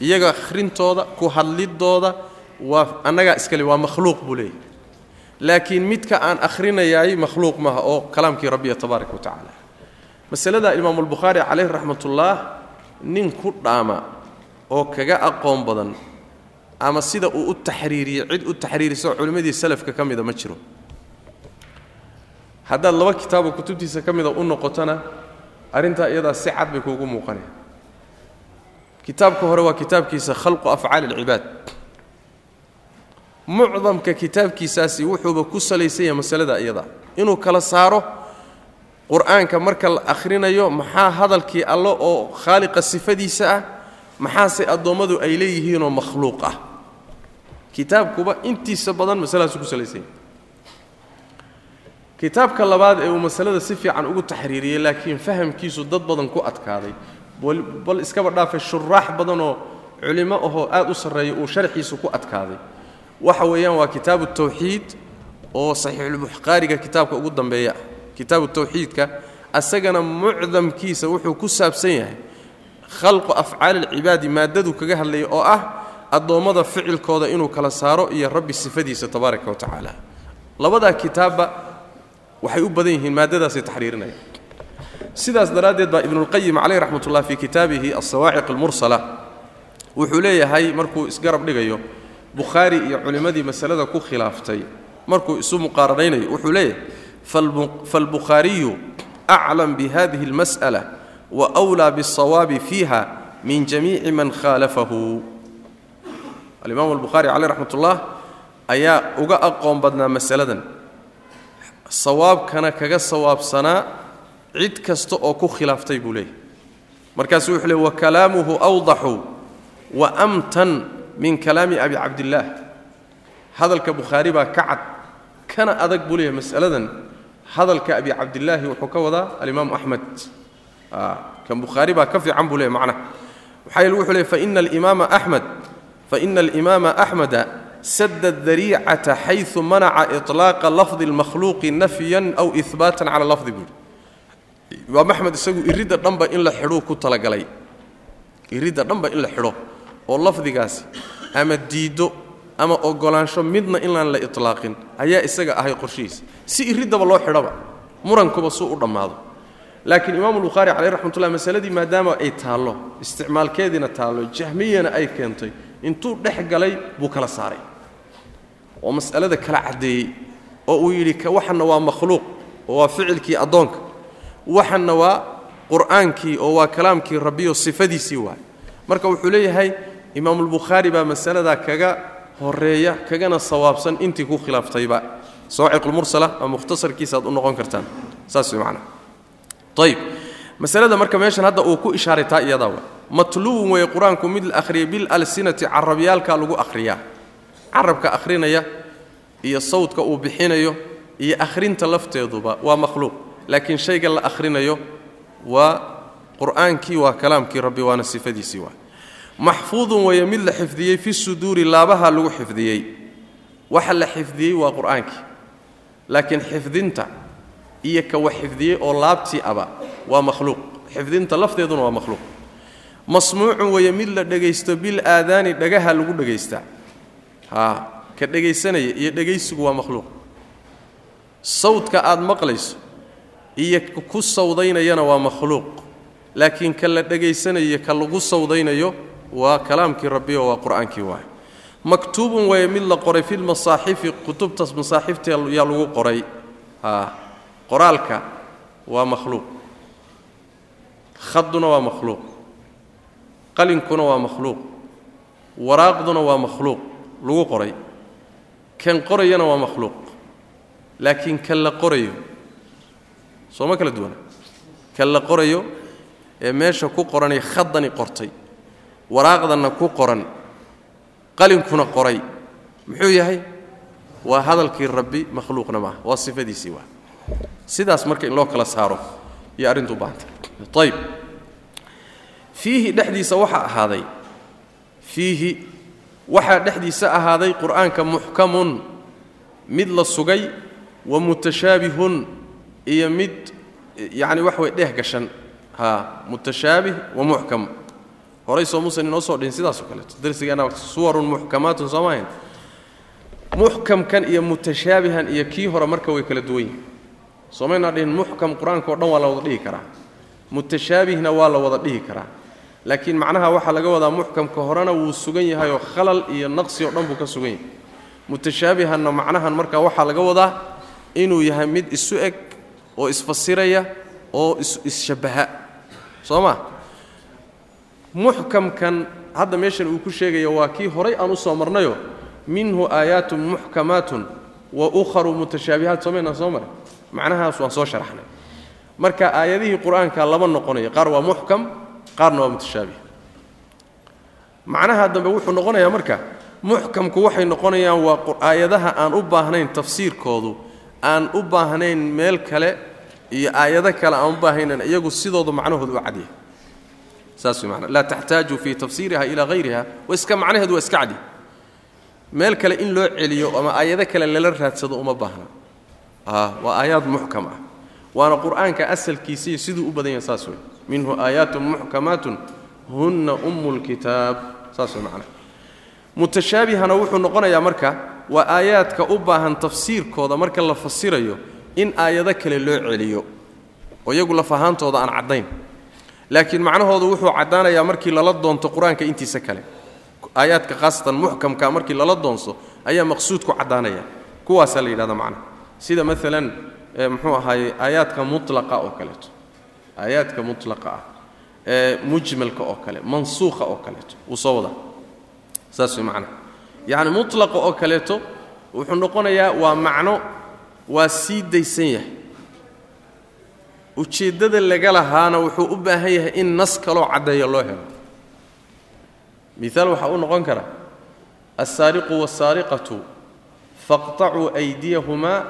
iyaga akhrintooda ku hadlidooda waa annagaa iskale waa makhluuq buu leeyahy laakiin midka aan akhrinayaay makhluuq maaha oo kalaamkii rabbiya tabaaraka wa tacaala. Masalada imaamu albukhaari calayhi raxmatullaah nin ku dhaama oo kaga aqoon badan ama sida uu u taxriiriyey cid u taxriiriso culimmadii salafka ka mida ma jiro haddaad laba kitaaboo kutubtiisa ka mida u noqotona arrintaa iyadaa si cad bay kuugu muuqanaya kitaabka hore waa kitaabkiisa khalqu afcaali alcibaad mucdamka kitaabkiisaasi wuxuuba ku salaysan yahay masalada iyada. Inuu kala saaro qur'aanka marka la akhrinayo maxaa hadalkii allo oo khaaliqa sifadiisa ah maxaase addoommadu ay leeyihiinoo makhluuq ah. Kitaabkuba intiisa badan masaladaasuu ku salaysan yahay kitaabka labaad ee uu masalada si fiican ugu taxriiriyey laakiin fahamkiisu dad badan ku adkaaday. Bal iskaba dhaafay shuraax badanoo culimo ahoo aad u sarreeya uu sharxiisu ku adkaaday. Waxa weeyaan waa kitaabu tawxiid oo saxiixulbukhariga kitaabka ugu dambeeya. Ah kitaabu tawxiidka asagana mucdamkiisa wuxuu ku saabsan yahay khalqu afcaali alcibaadi maaddadu kaga hadlaya oo ah addoommada ficilkooda inuu kala saaro iyo rabbi sifadiisa tabaaraka wa tacaala. Labadaa kitaabba waxay u badan yihiin maaddadaasay taxriirinaya sidaas daraaddeed baa ibnulqayim caleyh raxmat ullah fii kitaabihi alsawaaciq almursala wuxuu leeyahay markuu isgarab dhigayo bukhaari iyo culimmadii masalada ku khilaaftay markuu isu muqaaranaynayo wuxuu leeyahay faalbukhaariyu aclam bihadihi almas'ala wa wlaa bialsawaabi fiiha min jamiici man khaalafahu. Alimaamu albukhaari caleyh raxmat ullah ayaa uga aqoon badnaa masaladan sawaabkana kaga sawaabsanaa cid kasta oo ku khilaaftay buu leeyahy markaasu wuxuu leey wakalaamuhu awdaxu wa amtan min kalaami abi cabdillaah hadalka bukhaari baa ka cad kana adag buu leeyahay mas'aladan. Hadalka abi cabdillaahi wuxuu ka wadaa alimaamu axmed kan bukhaari baa ka fiican buu leeyahy macnaha. Maxaa yeele wuxuu leey faina alimaama axmed faina alimaama axmeda sada dariicata xayu manaca ilaaqa lafdi makhluuqi nafyan aw ihbaatan cala lafdi buui imaam axmed isagu iridda dhanba in la xidhuu ku talagalay. Iridda dhanba in la xidho oo lafdigaasi ama diiddo ama ogolaansho midna inaan la ilaaqin ayaa isaga ahay qorshihiisa. Si iriddaba loo xidhoba murankuba suu u dhammaado. Laakiin imaam bukhaari caleyh raxmatullah masaladii maadaama ay taallo isticmaalkeediina taallo jahmiyana ay keentay intuu dhex galay buu kala saaray oo mas'alada kala caddeeyey oo uu yidhi waxanna waa makhluuq oo waa ficilkii addoonka. Waxanna waa qur'aankii oo waa kalaamkii rabbiyo sifadiisii waay marka wuxuu leeyahay imaamulbukhaari baa masaladaa kaga horreeya kagana sawaabsan intii ku khilaaftayba. Sawaaciqulmursala ama mukhtasarkiisa aad u noqon kartaan. Saas way macnaa. Ayib masalada marka meeshan hadda uu ku ishaaray taa iyadaa wa matluubun weeye qur'aanku mid la akhriyay bilalsinati carabyaalkaa lagu akhriyaa carabka akhrinaya iyo sawdka uu bixinayo iyo akhrinta lafteeduba waa makhluuq. Laakiin shayga la akhrinayo waa qur'aankii waa kalaamkii rabbi waana sifadiisii waa. Maxfuudun weeye mid la xifdiyey fi suduuri laabaha lagu xifdiyey. Waxa la xifdiyey waa qur'aankii. Laakiin xifdinta iyo ka wax xifdiyey oo laabtii aba waa makhluuq. Xifdinta lafteeduna waa makhluuq. Masmuucun weeye mid la dhegaysto bil aadaani dhagaha lagu dhegaystaa haa ka dhegaysanaya iyo dhegaysigu waa makhluuq. Sawdka aad maqlayso iyo ku sawdaynayana waa makhluuq. Laakiin ka la dhegaysanaya ka lagu sawdaynayo waa kalaamkii rabbi oo waa qur'aankii waay maktuubun weeye mid la qoray fi lmasaaxifi kutubtas masaaxifta yaa lagu qoray. Qoraalka waa makhluuq. Khaduna waa makhluuq. Qalinkuna waa makhluuq. Waraaqduna waa makhluuq lagu qoray. Kan qorayana waa makhluuq. Laakiin kan la qorayo soo ma kala duwana kan la qorayo ee meesha ku qoranay khadani qortay waraaqdanna ku qoran qalinkuna qoray muxuu yahay? Waa hadalkii rabbi makhluuqna maaha waa sifadiisii waa. Sidaas marka in loo kala saaro iyo arrintu u baahantay ayb fiihi dhexdiisa waxaa ahaaday. Fiihi waxaa dhexdiisa ahaaday qur'aanka muxkamun mid la sugay wa mutashaabihun iyo mid yacni wax way dheh gashan. Ha mutashaabih wa muxkam horay soo muusan inoo soo dhihin sidaasoo kaleeto. Darsigeenna suwarun muxkamaatun soo maahayn muxkamkan iyo mutashaabihan iyo kii hore marka way kala duwan yihiin soomaynaa dhihin muxkam qur'aanka o dhan waa la wada dhihi karaa. Mutashaabihna waa la wada dhihi karaa laakiin macnaha waxaa laga wadaa muxkamka horena wuu sugan yahayoo khalal iyo naqsi o dhan buu ka sugan yahay. Mutashaabihanna macnahan marka waxaa laga wadaa inuu yahay mid isu eg oo isfasiraya oo isshabbaha soo ma? Muxkamkan hadda meeshan uu ku sheegaya waa kii horay aan u soo marnayo minhu aayaatun muxkamaatun wa ukharu mutashaabihaat. Soomaynaan soo maray? Macnahaas waan soo sharaxnay. Marka aayadihii qur'aanka laba noqonaya qaar waa muxkam qaarna waa mutashaabih. Macnaha dambe wuxuu noqonayaa marka muxkamku waxay noqonayaan waa aayadaha aan u baahnayn tafsiirkoodu aan u baahnayn meel kale iyo aayado kale aan u baahnayn iyagu sidooda macnahoodu u cadyahay saas way macnaa laa taxtaaju fii tafsiiriha ilaa hayriha wa iska macnaheedu waa iska cadya meel kale in loo celiyo ama aayado kale lala raadsado uma baahna. Waa aayaad muxkam ah. Waana qur'aanka asalkiisaiyo siduu u badan yahay saas wey minhu aayaatun muxkamaatun hunna ummu lkitaab saas way macnaha mutashaabihana wuxuu noqonayaa marka waa aayaadka u baahan tafsiirkooda marka la fasirayo in aayado kale loo celiyo oo iyagu lafahaantooda aan caddayn. Laakiin macnahoodu wuxuu caddaanayaa markii lala doonto qur'aanka intiisa kale. Aayaadka khaasatan muxkamka markii lala doonso ayaa maqsuudku caddaanaya. Kuwaasaa la yidhahda macnaha sida maalan muxuu ahaaye aayaadka mutlaqa oo kaleeto aayaadka mutlaqa ah ee mujmalka oo kale mansuukha oo kaleeto wuu soo wadaa. Saas way macnaha yacni mutlaqa oo kaleeto wuxuu noqonayaa waa macno waa sii daysan yahay. Ujeeddada laga lahaana wuxuu u baahan yahay in nas kaloo caddeeya loo helo. Miaal waxaa u noqon kara alsaariqu waاsaariqatu faqطacuu aydiyahumaa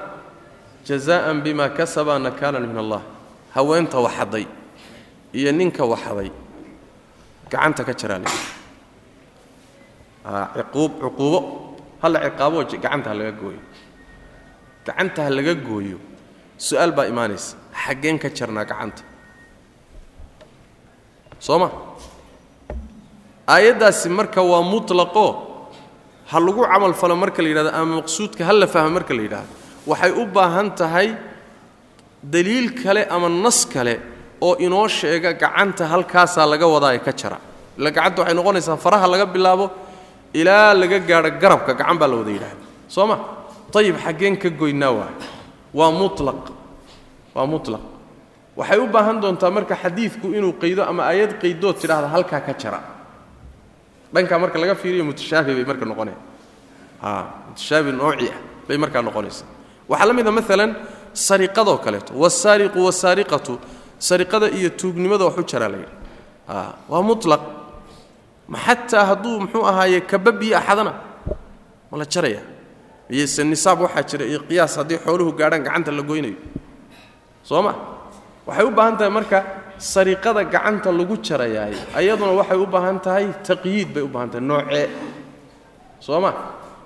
jazaan bima kasaba nakaalan min allah haweenta waxaday iyo ninka waxaday. Gacanta ka jaraa le cuquubo. Halla ciqaabo gacanta ha laga gooyo. Gacanta ha laga gooyo. Su'aal baa imaanaysa. Xaggeen ka jarnaa gacanta. Soo ma aayaddaasi marka waa mutlaqo. Ha lagu camal falo marka la yidhahdo ama maqsuudka ha la fahmo marka la yidhahdo. Waxay u baahan tahay daliil kale ama nas kale oo inoo sheega gacanta halkaasaa laga wadaa ee ka jara. Ila gacanta waxay noqonaysaa faraha laga bilaabo ilaa laga gaadho garabka gacan baa la wada yidhahda soo ma ayib xaggeen ka goynaa waay waa mulaq waa mutlaq. Waxay u baahan doontaa marka xadiidku inuu qaydo ama aayad qaydood tidhaahda halkaa ka jara. Dhankaa marka laga fiiriyo mutashaabih bay marka noqonaya mutashaabih nooci ah bay markaa noqonaysa waxaa la mida maalan sariqadoo kaleeto wasaariqu wasaariqatu sariqada iyo tuugnimada wax u jaraa la yidhi waa mulaq xataa hadduu muxuu ahaaye kababiyo axadana ma la jaraya. Iyose nisaab waxaa jira iyo qiyaas haddii xooluhu gaadhaan gacanta la goynayo. Soo ma? Waxay u baahan tahay marka sariqada gacanta lagu jarayaay ayaduna waxay u baahan tahay taqyiid bay u baahan tahay noocee. Soo ma?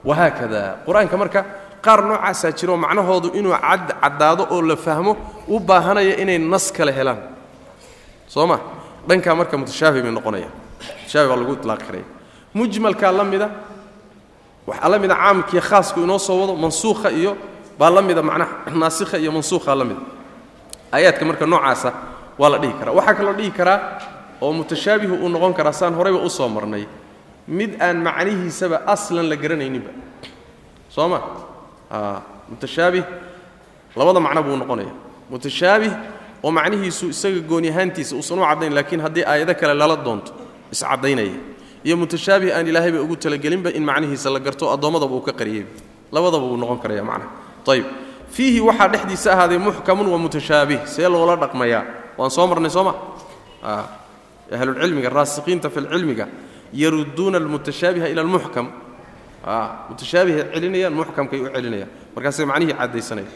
Wahaakada qur'aanka marka qaar noocaasaa jiro macnahoodu inuu cad caddaado oo la fahmo u baahanaya inay nas kale helaan. Soo ma? Dhankaa marka mutashaabih bay noqonayaan mutashaabih baa lagu itlaaqi karaya mujmalkaa la mida waxaa la mida caamkiiyo khaasku inoo soo wado mansuukha iyo baa la mida macnaha naasikha iyo mansuukha la mida. Aayaadka marka noocaasa waa la dhihi karaa. Waxaa kaloo dhihi karaa oo mutashaabihu uu noqon karaa saan horayba u soo marnay. Mid aan macnihiisaba aslan la garanayninba. Soo ma mutashaabih labada macno buu noqonaya mutashaabih oo macnihiisu isaga gooni ahaantiisa uusan u caddayn laakiin haddii aayado kale lala doonto iscaddaynaya iyo mutashaabih aan ilaahayba ugu talagelinba in macnihiisa la garto addoommadaba uu ka qariyey labadaba wuu noqon karaya macnaha ayib fiihi waxaa dhexdiisa ahaaday muxkamun wa mutashaabih see loola dhaqmayaa waan soo marnay soo ma ahlulcilmiga raasiqiinta fi lcilmiga yarudduuna almutashaabiha ila almuxkam mutashaabihay celinayaan muxkamkay u celinayaan. Markaasay macnihii caddaysanayaan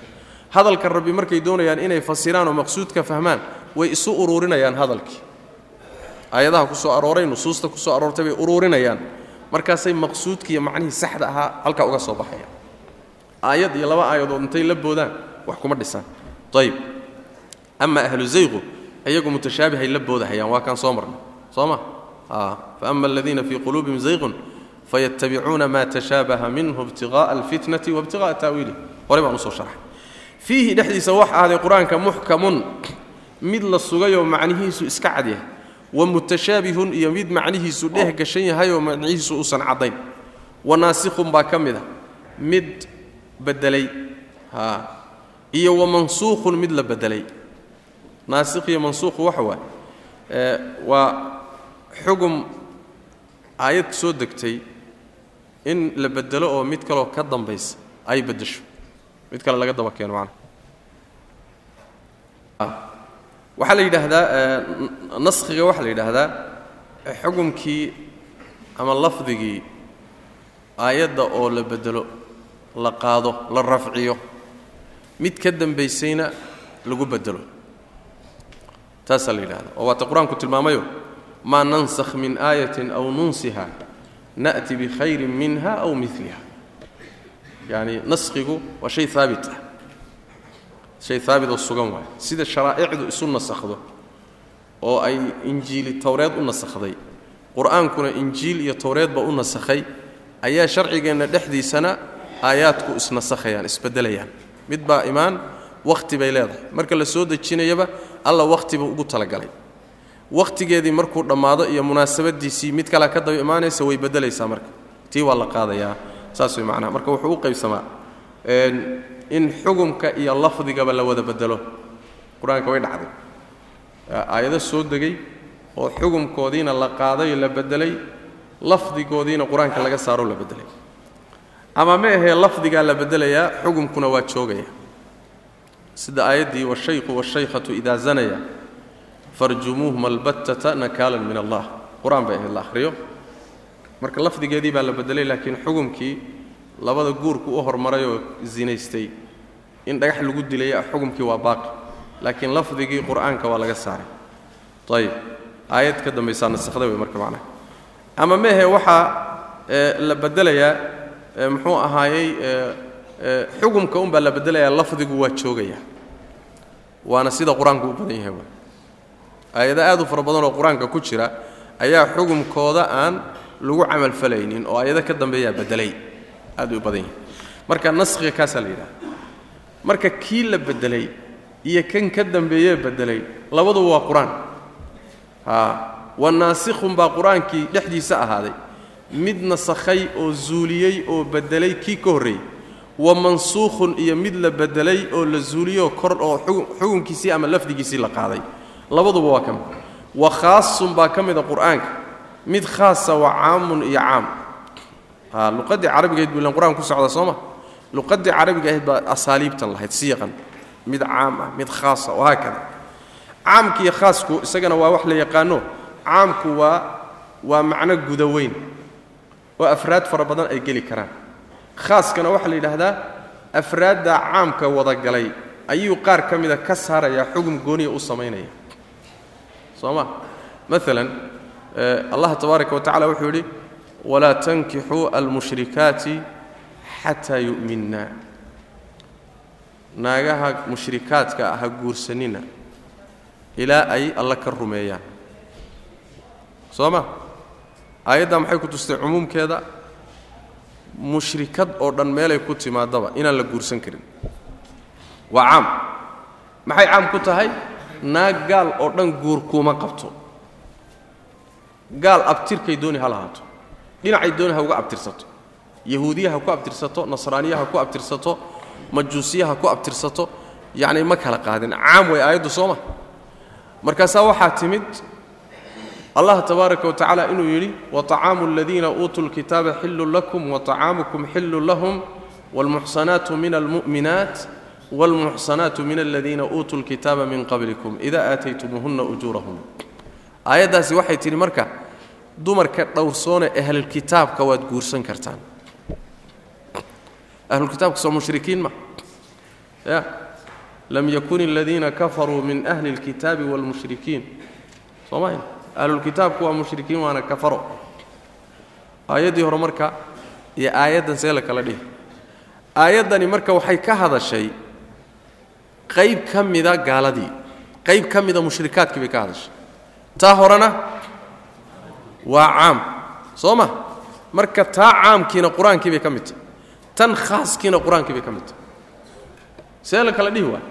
hadalka rabbi markay doonayaan inay fasiraan oo maqsuudka fahmaan way isu uruurinayaan hadalkii. Aayadaha ku arooray nusuusta ku aroortay bay uruurinayaan. Markaasay maqsuudkiiyo macnihii saxda ahaa halkaa uga soo baxayaan. Aayad iyo laba aayadood intay la boodaan wax kuma dhisaan. Ayib ama ahlu zayqu iyagu mutashaabihay la boodahayaan waa kaan soo marnay. Soo ma? Faama aladiina fii quluubihim zayqun fayattabicuuna ma tashaabaha minhu ibtiqa'a alfitnati waibtiqa'a ta'wiilih horey baan u soo sharxay fiihi dhexdiisa waxa ahday qur'aanka muxkamun mid la sugayoo macnihiisu iska cad yahay wa mutashaabihun iyo mid macnihiisu dheh gashan yahayoo macnihiisu uusan caddayn wa naasikhun baa ka mid a mid bedelay iyo wa mansuukhun mid la bedelay naasikh iyo mansuukhu waxa waaye waa xugum aayad soo degtay in la bedelo oo mid kaloo ka dambaysa ay beddesho mid kale laga daba keeno macnaha waxaa la yidhaahdaa naskhiga waxaa la yidhaahdaa xugumkii ama lafdigii aayadda oo la bedelo la qaado la rafciyo mid ka dambaysayna lagu bedelo. Taasaa la yidhahda oo waata qur'aanku tilmaamayo maa nansakh min aayatin aw nunsiha na'ti bikhayrin minha aw miliha yacni naskhigu waa shay haabit ah shay haabit oo sugan waay sida sharaa'icdu isu nasakhdo oo ay injiili towreed u nasakhday qur'aankuna injiil iyo towreedba u nasakhay ayaa sharcigeenna dhexdiisana aayaadku isnasakhayaan isbeddelayaan mid baa imaan wakhti bay leedahay marka la soo dejinayaba alla wakhtiba ugu talagalay wakhtigeedii markuu dhammaado iyo munaasabadiisii mid kalea ka daba imaanaysa way beddelaysaa marka. Tii waa la qaadayaa. Saas way macnaha. Marka wuxuu u qaybsamaa in xugumka iyo lafdigaba la wada bedelo qur'aanka way dhacday. Aayado soo degay oo xugumkoodiina la qaaday la beddelay lafdigoodiina qur'aanka laga saaroo la beddelay. Ama ma ahee lafdigaa la beddelayaa xugumkuna waa joogaya. Sida aayaddii washaykhu washaykhatu idaa zanaya farjumuuhuma albattata nakaalan min allah. Qur'aan bay ahayd la akhriyo. Marka lafdigeedii baa la beddelay laakiin xugumkii labada guurku u hormarayoo zinaystay in dhagax lagu dilaya xugumkii waa baaqi. Laakiin lafdigii qur'aanka waa laga saaray. Ayib aayad ka dambaysaa nasakhda wey marka macnaha ama mehe waxaa la beddelayaa muxuu ahaayey xugumka unbaa la beddelayaa lafdigu waa joogaya waana sida qur'aanku u badan yahay aayado aad u fara badan oo qur'aanka ku jira ayaa xugumkooda aan lagu camalfalaynin oo aayado ka dambeeyaa beddelay. Aad u badan yahay marka naskhiga kaasaa la yidhaha marka kii la beddelay iyo kan ka dambeeyee beddelay labaduba waa qur'aan. Wa naasikhun baa qur'aankii dhexdiisa ahaaday. Mid nasakhay oo zuuliyey oo beddelay kii ka horreeyey. Wa mansuukhun iyo mid la beddelay oo la zuuliyoo kor oo xukunkiisii ama lafdigiisii la qaaday labaduba waa ka mid wa khaasun baa ka mida qur'aanka. Mid khaasa waa caamun iyo caam. Luqaddii carabigahayd buu ilan qur'aanka ku socdaa soo ma? Luqaddii carabiga ahayd baa asaaliibtan lahayd siiqan mid caam ah mid khaasa oo haakada caamka iyo khaasku isagana waa wax la yaqaano caamku waa waa macno guda weyn. Oo afraad fara badan ay geli karaan. Khaaskana waxaa la yidhaahdaa afraadda caamka wadagalay ayuu qaar ka mida ka saarayaa xugum gooniya u samaynaya soo ma maalan allah tabaaraka wa tacala wuxuu yidhi walaa tankixuu almushrikaati xataa yu'minna. Naagaha mushrikaadka ah ha guursanina ilaa ay alla ka rumeeyaan soo ma aayaddaa maxay ku tustay cumuumkeeda? Mushrikad oo dhan meelay ku timaadaba inaan la guursan karin. Waa caam. Maxay caam ku tahay naag gaal oo dhan guur kuuma qabto gaal abtirkay dooni ha lahaato dhinacay doona ha uga abtirsato yahuudiya ha ku abtirsato nasraaniya ha ku abtirsato majuusiya ha ku abtirsato yacni ma kala qaadin caam way aayaddu soo ma markaasaa waxaa timid allah tabaaraka wa tacaala inuu yidhi waطacaamu aladiina uutuu lkitaaba xillun lakum waطacaamukum xillun lahum wاlmuxsanaatu min almu'minaat wاlmuxsanaatu min aladiina uutuu lkitaaba min qablikum ida aataytumuuhunna ujuurahum aayaddaasi waxay tidhi marka dumarka dhowrsoone ahlulkitaabka waad guursan kartaan ahlulkitaabka soo mushrikiin ma ya lam yakun aladiina kafaruu min ahli اlkitaabi wاlmushrikiin soo mahayn ahlulkitaabku waa mushrikiin waana kafaro aayaddii hore marka iyo aayaddan see la kala dhihi aayaddani marka waxay ka hadashay qayb ka mida gaaladii qayb ka mida mushrikaadkii bay ka hadashay. Taa horena waa caam soo ma? Marka taa caamkiina qur'aankii bay ka mid tahay tan khaaskiina qur'aankii bay ka mid tahay. See la kala dhihi waay.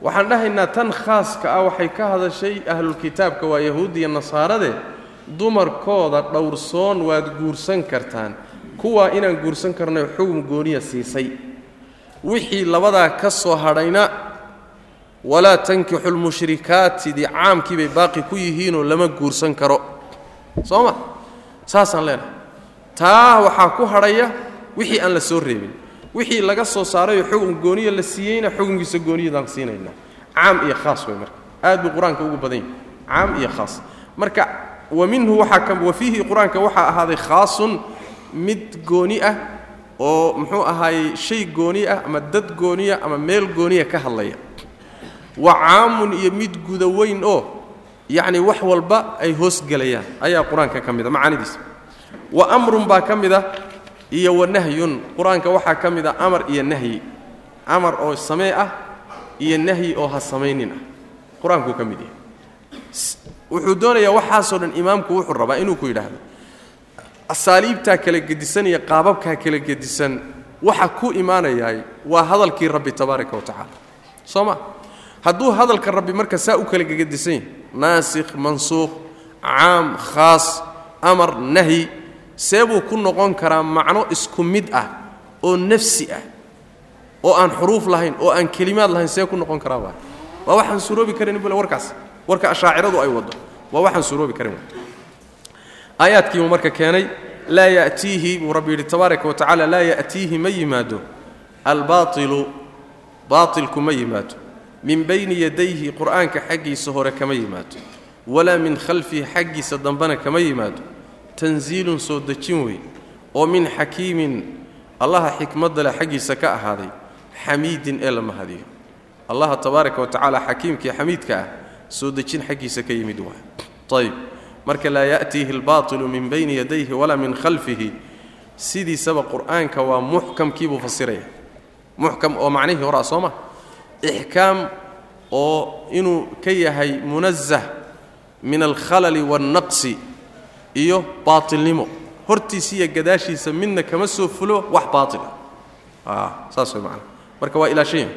Waxaan dhahaynaa tan khaaska ah waxay ka hadashay ahlulkitaabka waa yahuudiya nasaarade dumarkooda dhowrsoon waad guursan kartaan. Kuwaa inaan guursan karnay xugum gooniya siisay. Wixii labadaa ka soo hadhayna walaa tankixu lmushrikaatidii caamkii bay baaqi ku yihiinoo lama guursan karo. Soo ma? Saasaan leenahay. Taa waxaa ku hadhaya wixii aan la soo reebin. Wixii laga soo saarayoo xugum gooniya la siiyeyna xugumkiisa gooniyadaan siinaynaa. Caam iyo khaas wey marka. Aad buu qur'aanka ugu badan yahay. Caam iyo khaas. Marka wa minhu waxaa wa fiihi qur'aanka waxaa ahaaday khaasun mid gooni ah oo muxuu ahaayey shay gooni ah ama dad gooniya ama meel gooniya ka hadlaya wa caamun iyo mid guda weyn oo yacni wax walba ay hoosgelayaan ayaa qur'aanka ka mid a macaanidiisa. Wa amrun baa ka mid a iyo wa nahyun. Qur'aanka waxaa ka mid a amar iyo nahyi. Amar oo samee ah iyo nahyi oo ha samaynin ah. Qur'aankuu ka mid yahay. Wuxuu doonayaa waxaasoo dhan imaamku wuxuu rabaa inuu ku yidhaahdo asaaliibtaa kala gedisan iyo qaababkaa kala gedisan waxa ku imaanayaay waa hadalkii rabbi tabaaraka wa tacaala. Soo ma hadduu hadalka rabbi marka saa u kala gegedisan yahay naasikh mansuukh caam khaas amar nahyi see buu ku noqon karaa macno isku mid ah oo nafsi ah oo aan xuruuf lahayn oo aan kelimaad lahayn see ku noqon karaa waa waa waxaan suroobi karin bule warkaas warka ashaaciradu ay waddo. Waa waxaan suroobi karin aayaadkiibuu marka keenay laa ya'tiihi buu rabbi yidhi tabaaraka wa tacala laa ya'tiihi ma yimaado. Albaailu baatilku ma yimaado min bayni yadayhi qur'aanka xaggiisa hore kama yimaado walaa min khalfihi xaggiisa dambena kama yimaado. Tanziilun soo dejin wey oo min xakiimin allaha xikmadda leh xaggiisa ka ahaaday xamiidin ee la mahadiyo. Allaha tabaaraka wa tacaala xakiimkii xamiidka ah soo dejin xaggiisa ka yimid waay. Ayb marka laa ya'tiihi albaatilu min bayni yadayhi walaa min khalfihi. Sidiisaba qur'aanka waa muxkamkiibuu fasiraya. Muxkam oo macnihii horaa soo ma ixkaam oo inuu ka yahay munazah min alkhalali waannaqsi iyo baatilnimo hortiisa iyo gadaashiisa midna kama soo fulo wax baatila saas way macana marka waa ilaashayn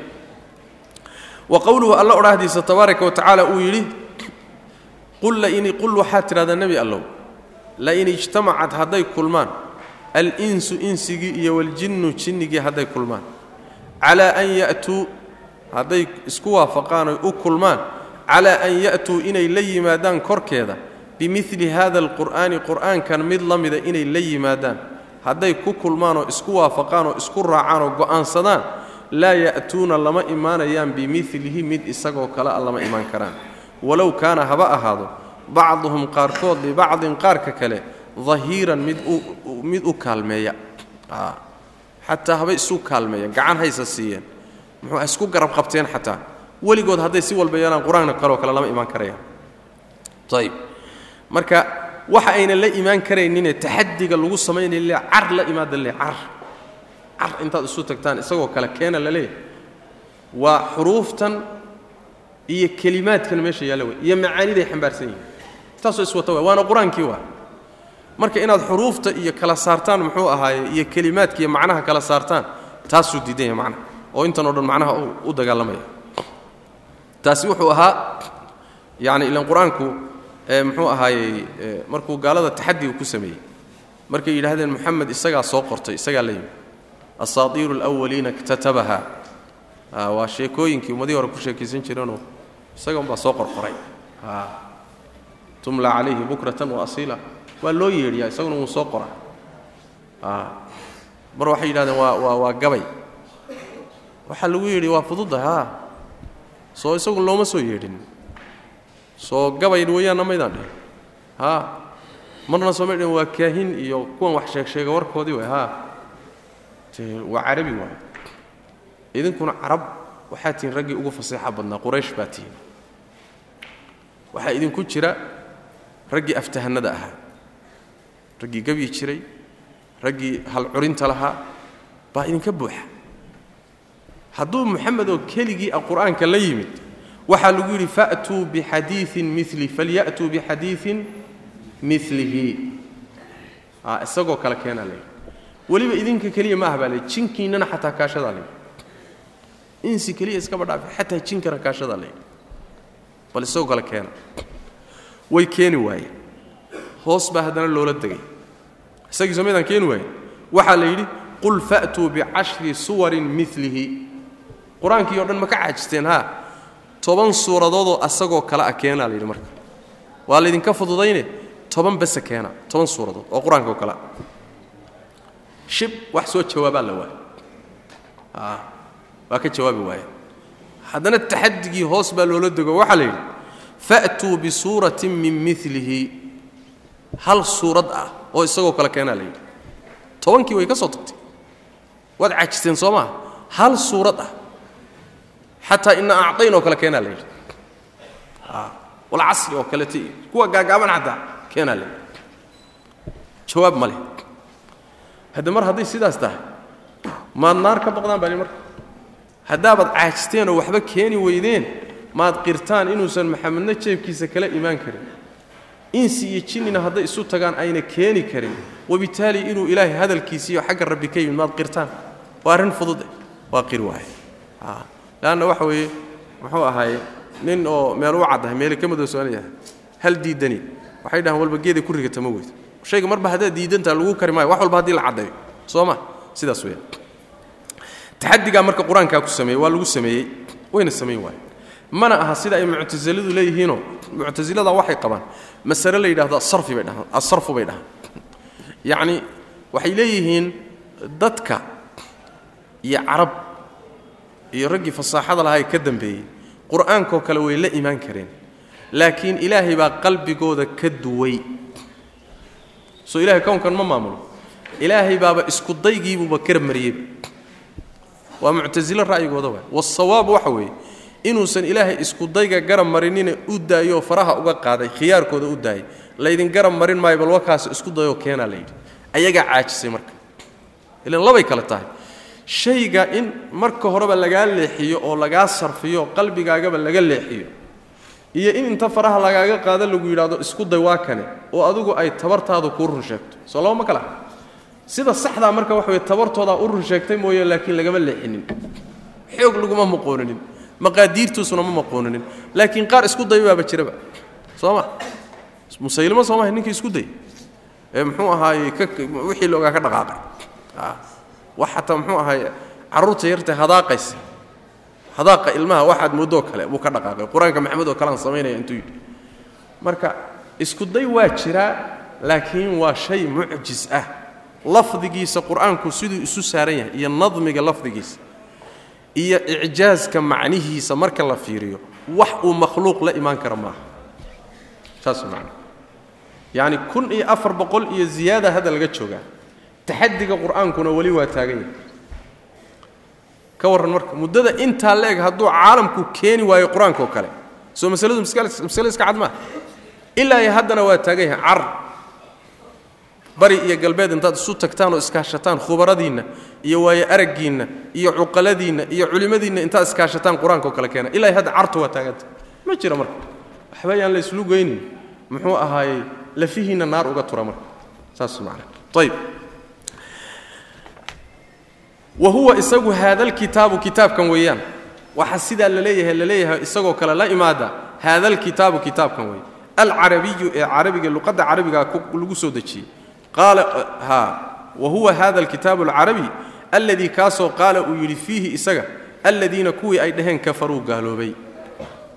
wa qowluhu alla odhaahdiisa tabaaraka wa tacaala uu yidhi qul waxaad tidhahdaa nebi allow lain ijtamacad hadday kulmaan al-insu insigii iyo waljinnu jinnigii hadday kulmaan calaa an ya'tuu hadday isku waafaqaan oy u kulmaan calaa an ya'tuu inay la yimaadaan korkeeda bimili hada alqur'aani qur'aankan mid la mida inay la yimaadaan. Hadday ku kulmaan oo isku waafaqaan oo isku raacaan oo go'aansadaan laa ya'tuuna lama imaanayaan bimilihi mid isagoo kale a lama imaan karaan. Walow kaana haba ahaado bacduhum qaarkood libacdin qaarka kale dahiiran mid mid u kaalmeeya. Xataa habay isu kaalmeeyaan gacan haysa siiyeen muxuu isku garab qabteen xataa. Weligood hadday si walba yeelaan qur'aanka kaleo kale lama imaan karayaan ayb marka waxa ayna la imaan karaynine taxadiga lagu samaynay le car la imaada le car. Car intaad isu tagtaan isagoo kale keena la leeyahay. Waa xuruuftan iyo kelimaadkan meesha yaalla wey iyo macaaniday xambaarsan yihiin taasoo iswata wa waana qur'aankii waa. Marka inaad xuruufta iyo kala saartaan muxuu ahaaye iyo kelimaadka iyo macnaha kala saartaan taasuu diidan yahay macnaha oo intan oo dhan macnaha u dagaalamaya. Taasi wuxuu ahaa yacni ilan qur'aanku muxuu ahaayey markuu gaalada taxadiga ku sameeyey markay yidhaahdeen moxamed isagaa soo qortay isagaa la yimi asaatiiru alawaliina iktatabaha. Waa sheekooyinkii ummadihii hore ku sheekaysan jireenoo isaga umbaa soo qorqoray. Tumla calayhi bukratan wa asiila. Waa loo yeedhiyaa isaguna wuu soo qora mar waxay yidhahdeen waa waa waa gabay waxaa lagu yidhi waa fududa soo isagu looma soo yeedhin. Soo gabay weeyaanna maydaan dhihin haa marna sooma dhihin waa kaahin iyo kuwan wax sheeg warkoodii way haa waa carabi waay. Idinkuna carab waxaa tihiin raggii ugu faseexa badnaa quraysh baa tihiin. Waxaa idinku jira raggii aftahanada ahaa. Raggii gebyi jiray raggii halcurinta lahaa baa idinka buuxa hadduu moxamed oo keligii a qur'aanka la yimid waxaa lagu yidhi fa'tuu bixadiiin mili falya'tuu bixadiiin milihi isagoo kale keenaa layidhi weliba idinka keliya ma ah baa layidhi jinkiinnana xataa kaashadaa layidhi insi keliya iskaba dhaafi xataa jinkana kaashadaa layidhi bal isagoo kale keena. Way keeni waayeen. Hoos baa haddana loola degay. Isagii soo maydaan keeni waayen waxaa la yidhi qul fa'tuu bicashri suwarin milihi qur'aankii o dhan ma ka caajisteen haa toban suuradoodoo asagoo kale ah keenaa la yidhi marka. Waa laydinka fududayne? Toban bese keena toban suuradood oo qur'aanka oo kalea shib wax soo jawaabaa la waaya waa ka jawaabi waaya haddana taxadigii hoos baa loola dego waxaa la yidhi fa'tuu bisuuratin min milihi hal suurad ah oo isagoo kale keenaa la yidhi. Tobankii way ka soo tagtay. Waad caajisteen soo maa hal suurad ah xataa ina acdayn oo kale keenaa la yidhi. Walcasri oo kaleta iyo kuwa gaagaaban xataa keenaa la yidhi. Jawaab ma leh. Mar hadday sidaas tahay maad naar ka baqdaan baa marka. Haddaabaad caajisteen oo waxba keeni weydeen maad qirtaan inuusan maxamedna jeebkiisa kala imaan karin. Insi iyo jinnina hadday isu tagaan ayna keeni karin. Wabitaali inuu ilaahay hadalkiisiiyo xagga rabbi ka yimid maad qirtaan. Waa arrin fudude waa qiri waaye leanna waxa weeye muxuu ahaaye nin oo meel u caddahay meele ka madoosoonaya hal diidani waxay dhahaan walba geeday ku rigata ma weydo shayga marba haddaad diidantaa lagu kari maayo wax walba haddii la caddayo soo ma sidaas weeyaan taxadigaa marka qur'aankaa ku sameeyey waa lagu sameeyey wayna samayn waaye mana aha sida ay muctasiladu leeyihiinoo muctasilada waxay qabaan masale la yidhahdo asarfi bay dhahaan asarfu bay dhahaan yacni waxay leeyihiin dadka iyo carab iyo raggii fasaaxada lahaa ka dambeeyey qur'aankoo kale way la imaan kareen. Laakiin ilaahay baa qalbigooda ka duway. Soo ilahay kownkan ma maamulo. Ilaahay baaba isku daygiibuuba karab mariyeyba waa muctasilo ra'yigooda waay. Wasawaab waxa weeye inuusan ilaahay isku dayga garab marinina u daayoo faraha uga qaaday khiyaarkooda u daayay laydin garab marin maayo bal wakaas isku dayoo keenaa la yidhi ayagaa caajisay marka. Ilan labay kale tahay shayga in marka horeba lagaa leexiyo oo lagaa sarfiyo qalbigaagaba laga leexiyo. Iyo in inta faraha lagaaga qaado lagu yidhahdo isku day waa kane oo adigu ay tabartaadu kuu run sheegto. Soo laba ma kala. Sida saxdaa marka waxa weye tabartoodaa u run sheegtay mooye laakiin lagama leexinin. Xoog laguma maqooninin maqaadiirtuusuna ma maqooninin laakiin qaar isku day baaba jiraba. Soo ma? Musaylimo soo maha ninkii isku day? Ee muxuu ahaaye wixii loogaa ka dhaqaaqay wax xataa muxuu ahaaye carruurta yarta hadaaqaysa. Hadaaqa ilmaha waxaad moodoo kale buu ka dhaqaaqay. Qur'aanka maxamed oo kalean samaynaya intuu yidhi. Marka isku waa jiraa laakiin waa shay mucjis ah. Lafdigiisa qur'aanku siduu isu saaran yahay iyo nadmiga lafdigiisa iyo icjaaska macnihiisa marka la fiiriyo wax uu makhluuq la imaan kara maaha. Saas man yacni kun iyo afar boqol iyo ziyaada hadda laga joogaa taxadiga qur'aankuna weli waa taagan yahay. Ka warran marka muddada intaa la hadduu caalamku keeni waayo qur'aanka oo kale. Soo masaladu masale iska cad maaha. Ilaa iyo haddana waa taagan yahay car. Bari iyo galbeed intaad isu tagtaan oo iskaashataan khubaradiinna iyo waayo araggiinna iyo cuqaladiinna iyo culimmadiinna intaad iskaashataan qur'aanka oo kale keena. Ilaa iyo hadda cartu waa taaganta ma jira marka. Waxba yaan la islu geynin. Muxuu ahaayey lafihiinna naar uga tura marka. Saas macana ayib wa huwa isagu haadalkitaabu kitaabkan weeyaan. Waxa sidaa la leeyahay la leeyahay isagoo kale la imaada haadalkitaabu kitaabkan weeye alcarabiyu ee carabiga luqadda carabiga lagu soo dejiyey. Wa huwa hada alkitaabu alcarabi alladii kaasoo qaala uu yidhi fiihi isaga aladiina kuwii ay dhaheen kafaruu gaaloobay.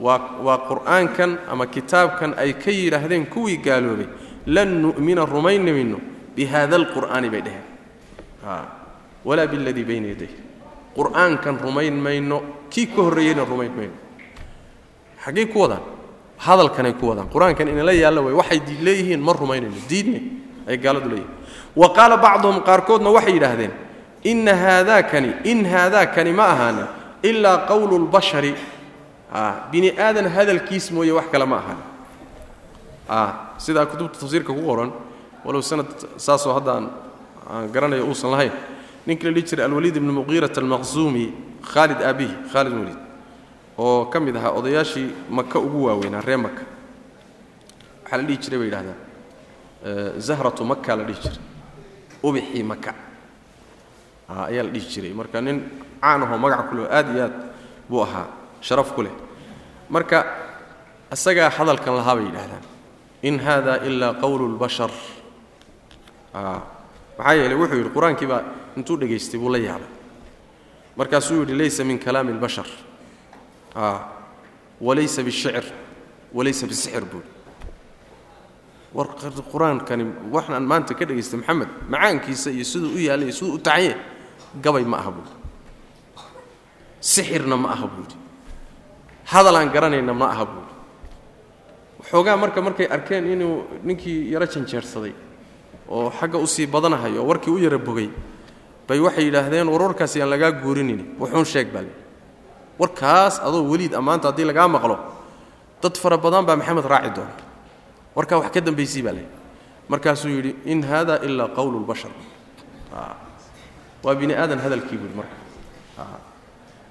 Waa qur'aankan ama kitaabkan ay ka yidhaahdeen kuwii gaaloobay. Lan nu'mina rumayni mayno bihada alqur'aani bay dhaheen walaa biladii bayna yaday qur'aankan rumayn mayno kii ka horreeyeyna rumayn mayno. Xaggay ku wadaan? Hadalkanay ku wadaan. Qur'aankan inala yaalla way waxay leeyihiin ma rumaynayno diidne ay gaaladu leeyihiin wa qaala bacduhum qaarkoodna waxay yidhaahdeen inna haadaakani in haadaakani ma ahaanin ilaa qowlu lbashari bini aadan hadalkiis mooye wax kale ma ahaanin sidaa kutubta tafsiirka ku qoran walow sanad saasoo hadda aan garanayo uusan lahayn ninka la dhihi jiray alwaliid ibnu muqiirat almaqsuumi khaalid aabihi khaalid waliid oo ka mid ahaa odayaashii maka ugu waaweynaa ree maka waxaa la dhihi jiray bay yidhahdaan zahratu maka la dhihi jiray ubixii maka ayaa la dhihi jiray. Marka nin caan ahoo magac ku leh aad iyo aad buu ahaa sharaf ku leh. Marka isagaa hadalkan lahaa bay yidhahdaan in hada ilaa qowlu lbashar maxaa yeeley wuxuu yidhi qur'aankii baa intuu dhegaystay buu la yaabay. Markaasuu yidhi laysa min kalaami اlbashar walaysa bishicr. Walaysa bisixir buui war qur'aankani waxaan maanta ka dhegaystay maxamed macaankiisa iyo siduu u yaallay iyo siduu u tacanye gabay ma aha buui sixirna ma aha buuhi hadal aan garanayna ma aha buui waxoogaa marka markay arkeen inuu ninkii yaro janjeersaday oo xagga u sii badanahayo oo warkii u yara bogay bay waxay yidhaahdeen war warkaasi aan lagaa guurinayni wuxuun sheeg baa warkaas adoo weliid ammaanta haddii lagaa maqlo dad fara badan baa maxamed raaci doona. Warkaa wax ka dambaysii baa le markaasuu yidhi in hada ilaa qowlu lbashar waa bini aadan hadalkii buuhi marka.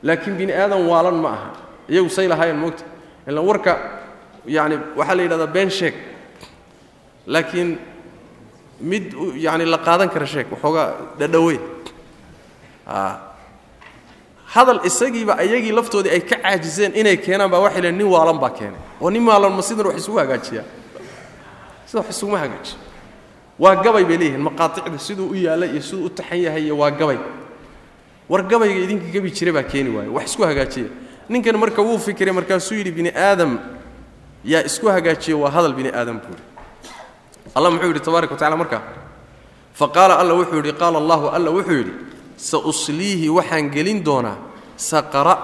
Laakiin bini aadan waalan ma aha. Iyagu say lahaayeen moogta ila warka yani waxaa la yidhahdaa been sheeg. Laakiin mid yani la qaadan kara sheeg waxoogaa dhadhaweyn hadal isagiiba ayagii laftoodii ay ka caajiseen inay keenaan baa waxay leen nin waalan baa keenay. Oo nin waalan ma sidan wax isugu hagaajiyaa. Sida wax isuguma hagaajiyo waa gabay bay leeyihiin maqaaicda siduu u yaalla iyo siduu u taxan yahay iyo waa gabay. War gabayga idinka gebi jira baa keeni waaye wax isku hagaajiya. Ninkan marka wuu fikiray markaasuu yidhi bini aadam yaa isku hagaajiya waa hadal bini aadam buuri allah muxuu yidhi tabaaraka wa tacala markaa fa qaala alla wuxuu yidhi qaala allahu alla wuxuu yidhi sa usliihi waxaan gelin doonaa saqara.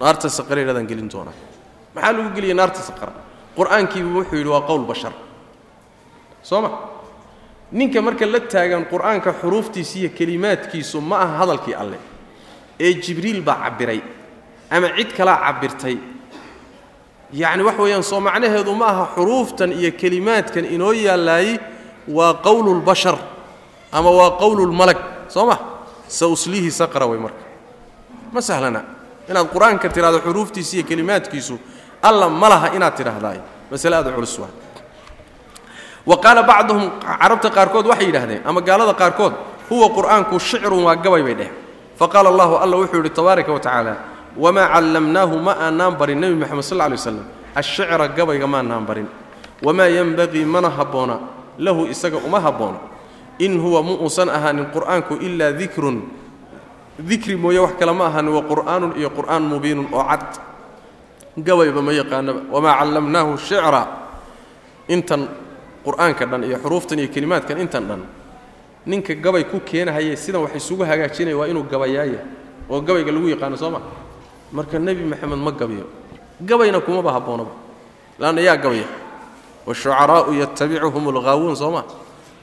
Naarta saqara yidhahdaan gelin doonaa. Maxaa lagu geliyay naarta saqara? Qur'aankiibu wuxuu yidhi waa qowl bashar. Soo ma? Ninka marka la taagan qur'aanka xuruuftiisa iyo kelimaadkiisu ma aha hadalkii alleh ee jibriil baa cabbiray ama cid kalaa cabbirtay yacni wax weeyaan soo macnaheedu ma aha xuruuftan iyo kelimaadkan inoo yaallaayey waa qowlulbashar ama waa qowlulmalag soo ma? Sa usliihi saqra way marka. Ma sahlana. Inaad qur'aanka tidhahdo xuruuftiisa iyo kelimaadkiisu alla ma laha inaad tidhaahdaay masale aada culus waa. Wa qaala bacduhum carabta qaarkood waxay yidhahdeen ama gaalada qaarkood huwa qur'aanku shicrun waa gabay bay dheh faqaala allahu alla wuxuu yidhi tabaaraka wa tacaala wamaa callamnaahu ma aanaan barin nebi moxamed sal lla lay waslam ashicra gabayga maanaan barin. Wamaa yenbaqii mana habboona lahu isaga uma habboona in huwa mu uusan ahaanin qur'aanku ilaa dikrun dikri mooye wax kale ma ahaanin wa qur'aanun iyo qur'aan mubiinun oo cad. Gabayba ma yaqaanaba wamaa callamnaahu shicra intan qur'aanka dhan iyo xuruuftan iyo kelimaadkan intan dhan ninka gabay ku keenahaye sidan wax isugu hagaajinaya waa inuu gabayaaya oo gabayga lagu yaqaano soo ma marka nebi maxamed ma gabiyo gabayna kumaba habboonaba laanna yaa gabaya washucaraa'u yatabicuhum alghaawuun soo ma?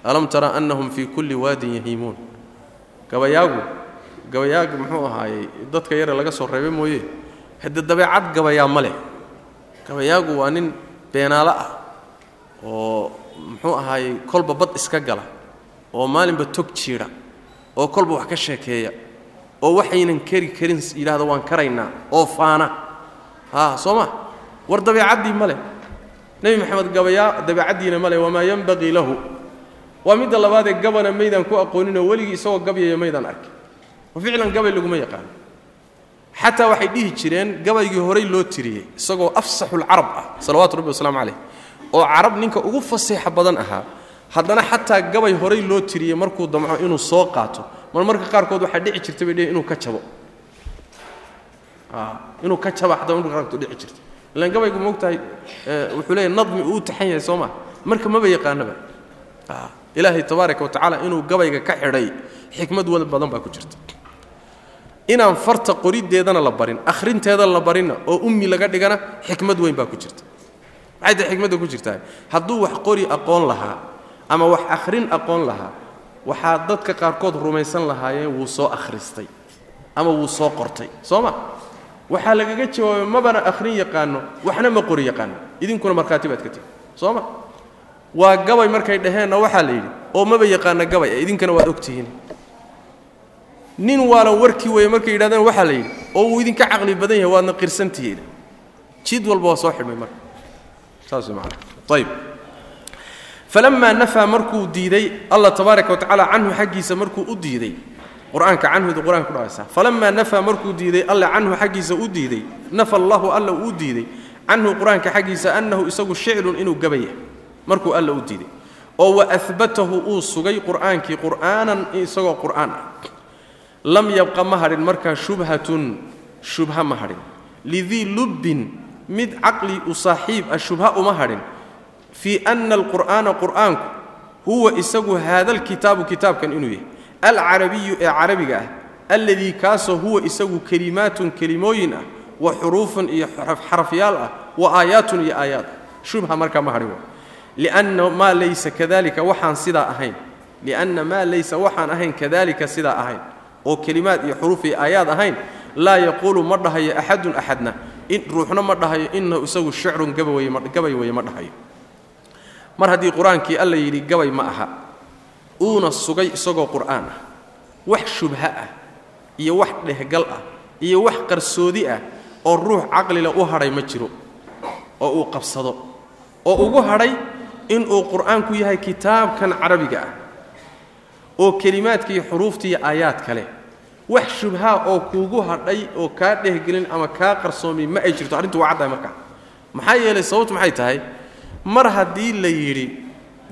Alam tara annahum fii kulli waadin yahiimuun. Gabayaagu gabayaagu muxuu ahaayey dadka yare laga soo reebay mooye. Hadde dabeecad gabayaa ma leh. Gabayaagu waa nin beenaalo ah oo muxuu ahaayey kolba bad iska gala oo maalinba tog jiidha oo kolba wax ka sheekeeya oo waxaynan keri karin yidhahda waan karaynaa oo faana. Haa soo ma war dabeecaddii ma leh. Nebi maxamed gabayaa dabeecaddiina ma leh. Wamaa yenbaqii lahu. Waa midda labaadee gabana maydaan ku aqooninoo weligii isagoo gabyaya maydaan arkin oo ficlan gabay laguma yaqaano xataa waxay dhihi jireen gabaygii horay loo tiriyey isagoo afsaxulcarab ah salawaatu rabbi wasalaamu calayh oo carab ninka ugu faseexa badan ahaa. Haddana xataa gabay horay loo tiriyey markuu damco inuu soo qaato mar marka qaarkood waxaa dhici jirta bay inuu ka jabo. Inuu ka jaba xataa marka qaarkood dhici jirta. Ilaan gabaygu moogtahay wuxuu leeyahy nadmi uu taxan yahay soo maa marka maba yaqaanaba. Ilaahay tabaaraka wa tacaala inuu gabayga ka xidhay xikmad wada badan baa ku jirta. Inaan farta qoriddeedana la barin akhrinteedana la barinna oo ummi laga dhigana xikmad weyn baa ku jirta. Maxay tahay xikmadda ku jirtaa? Hadduu wax qori aqoon lahaa ama wax akhrin aqoon lahaa waxaa dadka qaarkood rumaysan lahaayeen wuu soo akhristay ama wuu soo qortay soo ma? Waxaa lagaga jawaabay mabana akhrin yaqaano waxna ma qori yaqaano. Idinkuna markhaati baad ka tihi soo ma? Waa gabay markay dhaheenna waxaa la yidhi oo maba yaqaana gabay idinkana waad og tihiin. Nin waalan warkii weeye markay yidhahdeen waxaa la yidhi oo uu idinka caqli badan yahay waadna qirsantihiin. Jid walba waa soo xidhmay marka. Saas way macana ayib falamaa nafaa markuu diiday allah tabaaraka wa tacaala canhu xaggiisa markuu u diiday qur'aanka canhudu qur'aanka kudhacaysa falamaa nafaa markuu diiday alle canhu xaggiisa u diiday nafa allahu alla uu diiday canhu qur'aanka xaggiisa annahu isagu shicrun inuu gabaya markuu alla u diiday oo wa abatahu uu sugay qur'aankii qur'aanan isagoo qur'aan ah lam yabqa ma hadhin markaa shubhatun shubha ma hadhin lidii lubbin mid caqli u saaxiib ah shubha uma hadhin fii ana alqur'aana qur'aanku huwa isagu haada alkitaabu kitaabkan inuu yahay. Alcarabiyu ee carabiga ah alladii kaasoo huwa isagu kelimaatun kelimooyin ah wa xuruufun iyo xarafyaal ah wa aayaatun iyo aayaad. Shubha markaa ma hadhin lianna maa laysa kadalika waxaan sidaa ahayn. Lianna maa laysa waxaan ahayn kadalika sidaa ahayn. Oo kelimaad iyo xuruuf iyo aayaad ahayn laa yaquulu ma dhahayo axadun axadna. Ruuxna ma dhahayo inahu isagu shicrun gabay weye ma dhahayo mar haddii qur'aankii alla yidhi gabay ma aha uuna sugay isagoo qur'aan ah wax shubha ah iyo wax dhehgal ah iyo wax qarsoodi ah oo ruux caqlila u hadhay ma jiro oo uu qabsado oo ugu hadhay inuu qur'aanku yahay kitaabkan carabiga ah oo kelimaadka iyo xuruufta iyo aayaad kale wax shubhaa oo kuugu hadhay oo kaa dhehgelin ama kaa qarsoomi ma ay jirto. Arrintu waa caddahay markaa maxaa yeelay sababtu maxay tahay mar haddii la yidhi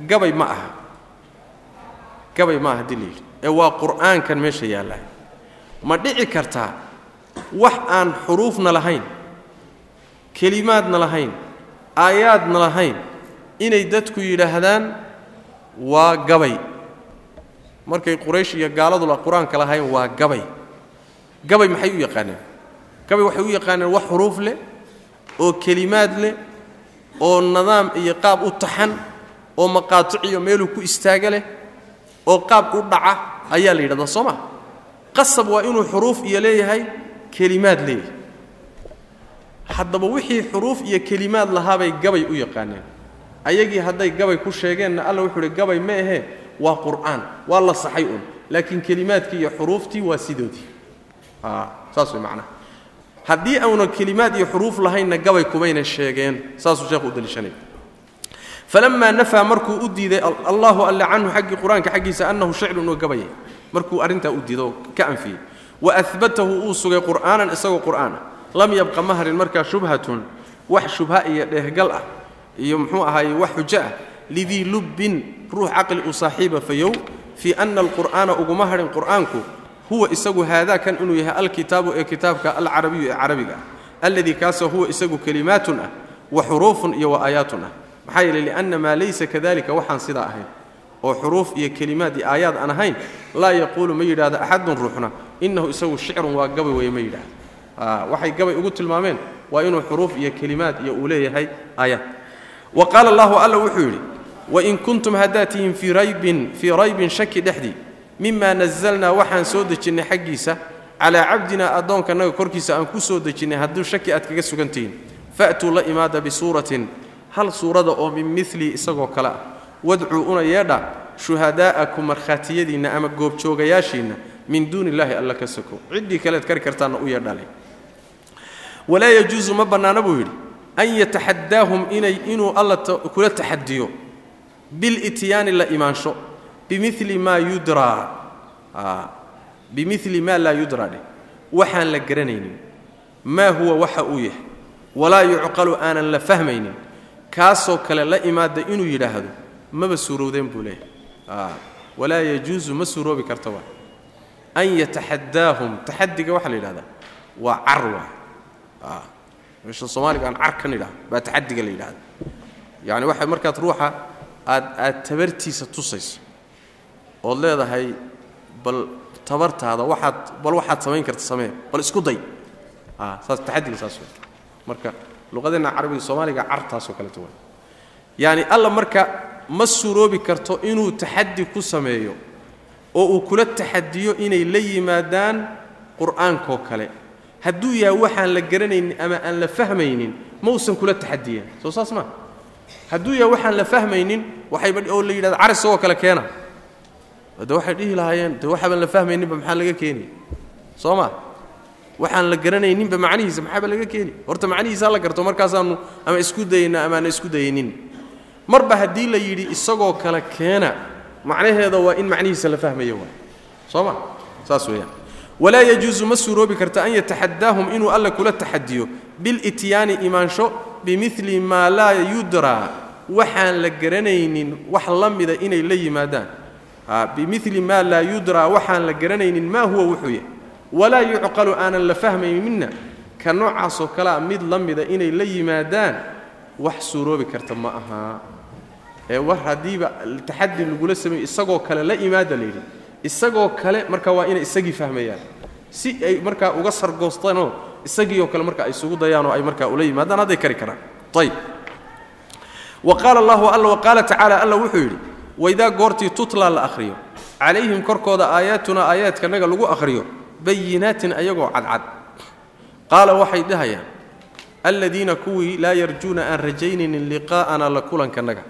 gabay ma aha. Gabay ma aha haddii la yidhi. Ee waa qur'aankan meesha yaallaa. Ma dhici kartaa wax aan xuruufna lahayn kelimaadna lahayn aayaadna lahayn inay dadku yidhaahdaan waa gabay. Markay quraysh iyo gaaladula qur'aanka lahayn waa gabay. Gabay maxay u yaqaaneen? Gabay waxay u yaqaaneen wax xuruuf leh oo kelimaad leh oo nidaam iyo qaab u taxan oo maqaatic iyo meeluu ku istaaga leh oo qaab u dhaca ayaa la yidhahdaa soo ma? Qasab waa inuu xuruuf iyo leeyahay kelimaad leeyahay. Haddaba wixii xuruuf iyo kelimaad lahaabay gabay u yaqaaneen. Ayagii hadday gabay ku sheegeenna alla wuxuu uhi gabay ma ahee waa qur'aan waa la saxay un laakiin kelimaadkii iyo xuruuftii waa sidoodii. Saas way macnaha haddii auna kelimaad iyo xuruuf lahaynna gabay kumayna sheegeen saasuu sheekhu u daliishanaya falamaa nafaa markuu u diiday allahu alle canhu xaggii qur'aanka xaggiisa annahu shicrun oo gabayay. Markuu arrintaa u diido oo ka anfiyey. Wa abatahu uu sugay qur'aanan isagoo qur'aana. Lam yabqa ma harin markaa shubhatun wax shubha iyo dheehgal ah iyo muxuu ahaaye wax xujo ah lidii lubbin ruux caqli u saaxiiba fayow fii ana alqur'aana uguma hadhin qur'aanku huwa isagu haadaakan inuu yahay alkitaabu ee kitaabka alcarabiyu ee carabiga ah alladii kaasoo huwa isagu kelimaatun ah wa xuruufun iyo wa aayaatun ah. Maxaa yeeley lianna maa laysa kadalika waxaan sidaa ahayn oo xuruuf iyo kelimaad iyo aayaad aan ahayn laa yaquulu ma yidhahdo axadun ruuxna innahu isagu shicrun waa gabay weye ma yidhahdo waxay gabay ugu tilmaameen waa inuu xuruuf iyo kelimaad iyo uu leeyahay aayaad. Wa qaala allahu alla wuxuu yidhi wain kuntum haddaad tihiin fii raybin shaki dhexdii mima nazalnaa waxaan soo dejinnay xaggiisa calaa cabdinaa addoonkanaga korkiisa aan ku soo dejinnay hadduu shaki aad kaga sugan tihiin fa'tuu la imaada bisuuratin hal suurada oo min milii isagoo kale ah. Wadcuu una yeedha shuhadaa'akum markhaatiyadiinna ama goobjoogayaashiinna min duuni illaahi alla ka soko ciddii kaleed kari kartaanna u yeedhalay walaa yajuusu ma bannaana buu yidhi an yataxaddaahum inay inuu alla kula taxadiyo bilityaani la imaansho bimili maa yudraa bimili maa laa yudraa dheh waxaan la garanaynin maa huwa waxa uu yahay. Walaa yucqalu aanan la fahmaynin. Kaasoo kale la imaada inuu yidhaahdo maba suurowdeen buu leeyahay. Walaa yajuusu ma suuroobi karta waa. An yataxadaahum taxadiga waxaa la yidhahdaa waa car meesha soomaaliga aan car idhaha baa taxadiga la yidhahda yacni waxa markaad ruuxa aad aad tabartiisa tusayso ood leedahay bal tabartaada waxaad bal waxaad samayn karta samee bal isku day. Saas taxadiga saas marka luqadeenna carabiga soomaaliga cartaasoo kaleeto way yacni alla marka ma suroobi karto inuu taxadi ku sameeyo oo uu kula taxadiyo inay la yimaadaan qur'aankoo kale. Hadduu yahay waxaan la garanaynin ama aan la fahmaynin mausan kula taxadiyeen soo saas maa hadduu yahay waxaan la fahmaynin waxayba oo la yidhahda car isagoo kale keena de waxay dhihi lahaayeen de waxaabaan la fahmayninba maxaa laga keeni soo ma? Waxaan la garanayninba macnihiisa maxaaba laga keeni horta macnihiisa la garto markaasaanu ama isku dayayna amaana isku dayaynin marba haddii la yidhi isagoo kale keena macnaheeda waa in macnihiisa la fahmayo waay soo ma? Saas weeyaan. Walaa yajuusu ma suuroobi karta an yataxadaahum inuu alla kula taxadiyo bilityaani imaansho bimili maa laa yudraa. Waxaan la garanaynin wax la mida inay la yimaadaan bimili maa laa yudraa waxaan la garanaynin maa huwa wuxuu yahay. Walaa yucqalu aanan la fahmayninna ka noocaasoo kalea mid la mida inay la yimaadaan wax suuroobi karta ma aha. Ee war haddiiba taxadi lagula sameeyo isagoo kale la imaada layidhi isagoo kale marka waa inay isagii fahmayaan. Si ay markaa uga sargoostaanoo isagiioo kale marka ay isugu dayaanoo ay markaa ula yimaadaan hadday kari karaan. Ayb wa qaala allahu alla wa qaala tacaala alla wuxuu yidhi waidaa goortii tutlaa la akhriyo. Calayhim korkooda aayaatuna aayaadkanaga lagu akhriyo bayinaatin ayagoo cadcad. Qaala waxay dhahayaan aladiina kuwii laa yarjuuna aan rajaynaynin liqaa'ana la kulankanaga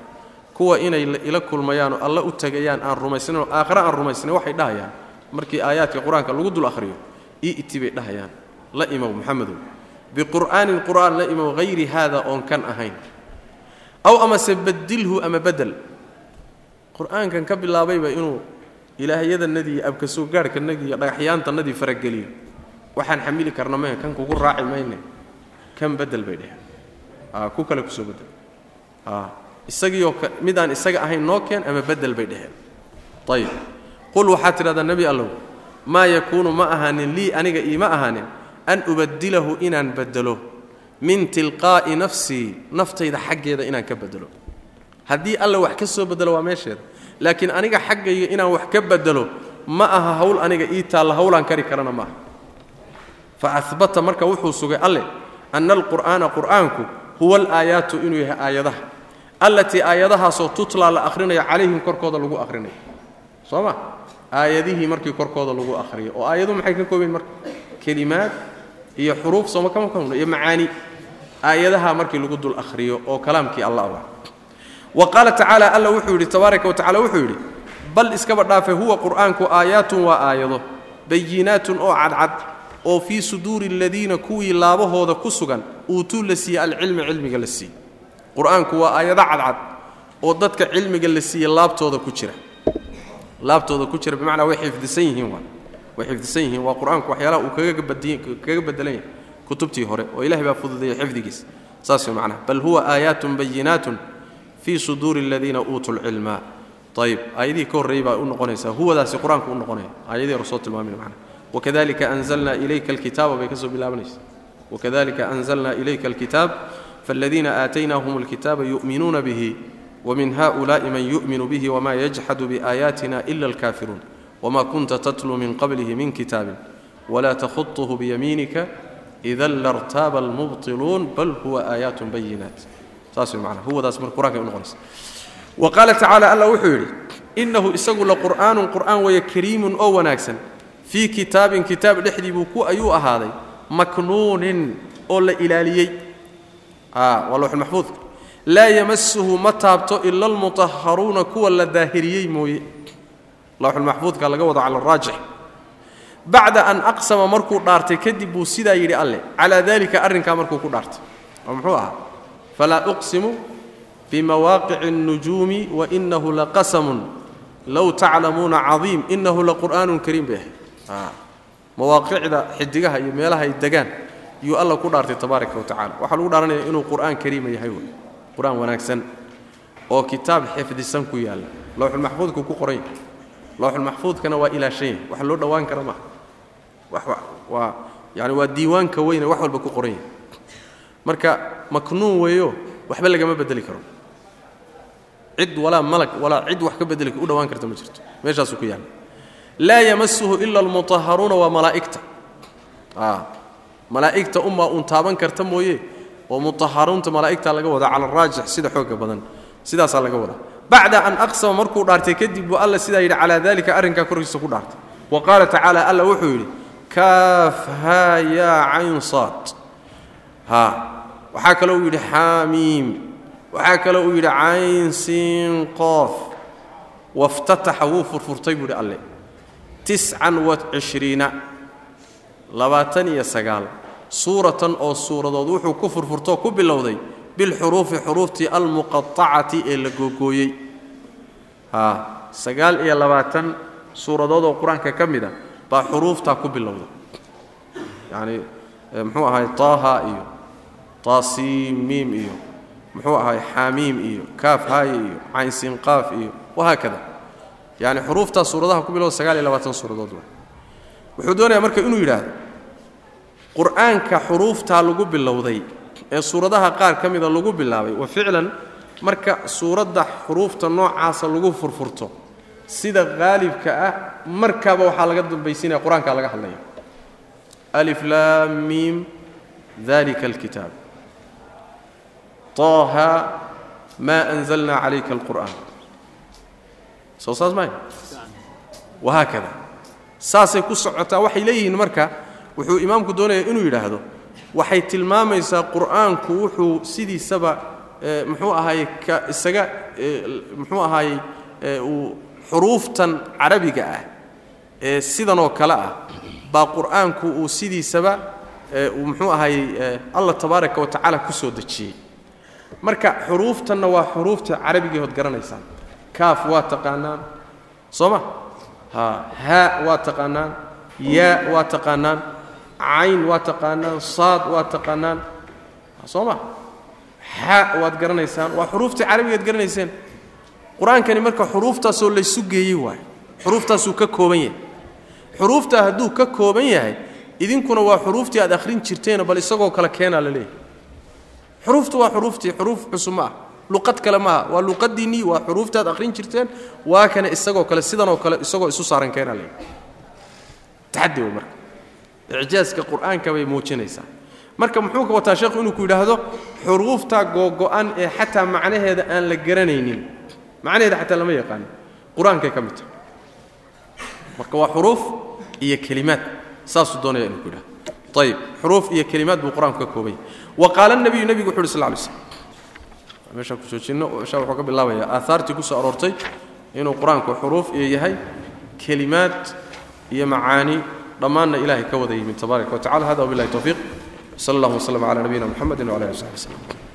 kuwa inay ila kulmayaanoo alla u tegayaan aan rumaysnaynoo aakhare aan rumaysnayn waxay dhahayaan. Markii aayaadka qur'aanka lagu dul akhriyo i'ti bay dhahayaan. La imow maxamedow biqur'aanin qur'aan la imow hayri haada oon kan ahayn. Aw amase badilhu ama bedel qur'aankan ka bilaabayba inuu ilaahyadanadii abkasoo gaarhkanagii iyo dhagaxyaantanadii farageliyo waxaan xamili karna meh kan kugu raaci mayne kan bedel bay dheheen. Ku kale ku soo bedel isagiioo mid aan isaga ahayn noo keen ama bedel bay dheheen. Ayib qul waxaad tidhahdaa nebi allow maa yakuunu ma ahaanin lii aniga iima ahaanin an ubadilahu inaan bedelo min tilqaa'i nafsii naftayda xaggeeda inaan ka bedelo haddii alla wax ka soo bedelo waa meesheeda laakiin aniga xaggayga inaan wax ka bedelo ma aha hawl aniga ii taalla hawlaan kari karana ma aha. Fa abata marka wuxuu sugay alle anna alqur'aana qur'aanku huwa alaayaatu inuu yahay aayadaha. Allatii aayadahaasoo tutlaa la akhrinayo calayhim korkooda lagu akhrinayo soo ma? Aayadihii markii korkooda lagu akhriyo. Oo aayadu maxay ka koobayn marka? Kelimaad iyo xuruuf sooma kama iyo macaani. Aayadaha markii lagu dul akhriyo oo kalaamkii alla ah wa qaala tacaala alla wuxuu yidhi tabaaraka wa tacala wuxuu yidhi bal iskaba dhaafe huwa qur'aanku aayaatun waa aayado bayinaatun oo cadcad oo fii suduuri aladiina kuwii laabahooda ku sugan uutuu la siiye alcilmi cilmiga la siiye qur'aanku waa aayado cadcad oo dadka cilmiga la siiye laabtooda ku jira. Laabtooda ku jira bimacnaa way xifdisan yihiin way xifdisan yihiin. Waa qur'aanku waxyaalaha uu kaga bedelan yahay kutubtii hore oo ilahay baa fududeeya xifdigiisa saas way macnaha. Bal huwa aayaatun bayinaatun fii suduuri aladiina uutuu lcilma ayib aayadihii ka horreeyey baa u noqonaysaa huwadaasi qur-aanku u noqonaya aayadihii hore soo tilmaamin macnaha wakadalika anzalna ilayka alkitaaba bay ka soo bilaabanaysa wakadalika anzalna ilayka alkitaab فالذين آتيناهم الكتاب يؤمنون به ومن هؤلاء من يؤمن به وما يجحد بآياتنا إلا الكافرون وما كنت تتلو من قبله من كتاب ولا تخطه بيمينك إذا لارتاب المبطلون بل هو آيات بينات qaala tacaala alla wuxuu yidhi innahu isagu la qur'aanun qur'aan weeye kariimun oo wanaagsan. Fii kitaabin kitaab dhexdiibuu ku ayuu ahaaday maknuunin oo la ilaaliyey. Ah, waa lowxulmaxfuudka laa yamasuhu ma taabto ila almutahharuuna kuwa la daahiriyey mooye. Lowxulmaxfuudka laga wado cala araajix bacda an aqsama markuu dhaartay kadib buu sidaa yidhi alleh calaa daalika arrinkaa markuu ku dhaartay oo muxuu ahaa? Falaa uqsimu bimawaaqici الnujuumi wainahu laqasamun low taclamuuna cadiim inahu laqur'aanun kariim bay ahayd mawaaqicda iyo meelaha ay degaan yuu alla ku dhaartay tabaaraka wa tacala waxaa lagu dhaaranaya inuu qur'aan kariima yahay wey qur'aan wanaagsan oo kitaab xifdisan ku yaalla lowxulmaxfuudku ku qoran yahay lowxulmaxfuudkana waa ilaashan yahay wax loo dhowaan kara maaha waa yani waa diiwaanka weyne wax walba ku qoran marka maknuun weeyo waxba lagama bedeli karo. Cid walaa malag walaa cid wax ka bedeli u dhowaan karta ma jirto. Meeshaasuu ku yaalla laa yamasuhu ila almutaharuuna waa malaa'igta. Malaa'igta unbaa uun taaban karta mooye oo mutaharuunta malaa'igta laga wadaa cala araajix sida xooga badan. Sidaasaa laga wadaa bacda an aqsama markuu dhaartay kadib buu alla sidaa yidhi calaa dalika arrinkaa korkiisa ku dhaartay. Wa qaala tacaala alla wuxuu yidhi kaaf haa yaa cayn saad. ha waxaa kaloo uu yidhi xaamiim. Waxaa kaloo uu yidhi cayn siin qoof waftataxa wuu furfurtay buu yidhi alle. Tiscan wa cishriina. Labaatan iyo sagaal. Suuratan oo suuradood wuxuu ku furfurtoo ku bilowday bilxuruufi xuruuftii almuqaacati ee la googooyey. Sagaal iyo labaatan suuradood oo qur'aanka ka mid a baa xuruuftaa ku bilowda yacni muxuu ahay taaha iyo taasiimiim iyo muxuu ahay xaamiim iyo kaaf haaye iyo caynsinqaaf iyo wahaakada yacni xuruuftaa suuradaha ku bilowda sagaal iyo labaatan suuradood waa. Wuxuu doonayaa marka inuu yidhaahdo qur'aanka xuruuftaa lagu bilowday ee suuradaha qaar ka mida lagu bilaabay wa ficlan marka suuradda xuruufta noocaasa lagu furfurto sida qaalibka ah markaaba waxaa laga dambaysiinaya qur'aankaa laga hadlaya. Alif laam miim dalika alkitaab taaha maa anzalna calayka alqur'aan. Soo saas maay wahaakada saasay ku socotaa waxay leeyihiin marka wuxuu imaamku doonayaa inuu yidhaahdo waxay tilmaamaysaa qur'aanku wuxuu sidiisaba muxuu ahaye ka isaga muxuu ahaayey uu xuruuftan carabiga ah ee sidanoo kale ah baa qur'aanku uu sidiisaba uu muxuu ahaayey allah tabaaraka wa tacaala ku soo dejiyey marka xuruuftanna waa xuruufta carabigii hood garanaysaan kaaf waa taqaanaan. Soo ma ha haa waa taqaanaan. Yaa waa taqaanaan. Cayn waa taqaanaan. Saad waa taqaanaan. Soo ma xa waad garanaysaan. Waa xuruuftii carabigaad garanayseen. Qur'aankani marka xuruuftaasoo laysu geeyey waay. Xuruuftaasuu ka kooban yahay. Xuruuftaa hadduu ka kooban yahay idinkuna waa xuruuftii aad akhrin jirteeno bal isagoo kale keenaa la leeyahay xuruuftu waa xuruuftii xuruuf cusub ma ah. Luqad kale maaha waa luqadiinnii waa xuruuftii aad akhrin jirteen. Waa kana isagoo kale sidanoo kale isagoo isu saaran keenaa leeyahay taxaddi wey marka. Icjaaska qur'aanka bay muujinaysaa. Marka muxuu ka wataa sheekhu inuu ku yidhaahdo xuruuftaa googo'an ee xataa macnaheeda aan la garanaynin. Macnaheeda xataa lama yaqaanin qur'aankay ka mid tahay. Marka waa xuruuf iyo kelimaad. Saasuu doonaya inuu ku yidhahdo ayib xuruuf iyo kelimaad buu qur'aanku ka kooban yahay wa qaala nabiyu nebigu wuxu uhi sal lay slam meeshaan ku joojinno meeshaa wuxuu ka bilaabayaa aahaartii ku soo aroortay inuu qur'aanku xuruuf iyo yahay kelimaad iyo macaani dhammaanna ilahay ka wada yimid tabaaraka wa tacala hada wabillahi towfiiq sal allah waslm cala nabiyina mxamedi wcala ali w saxbi wslm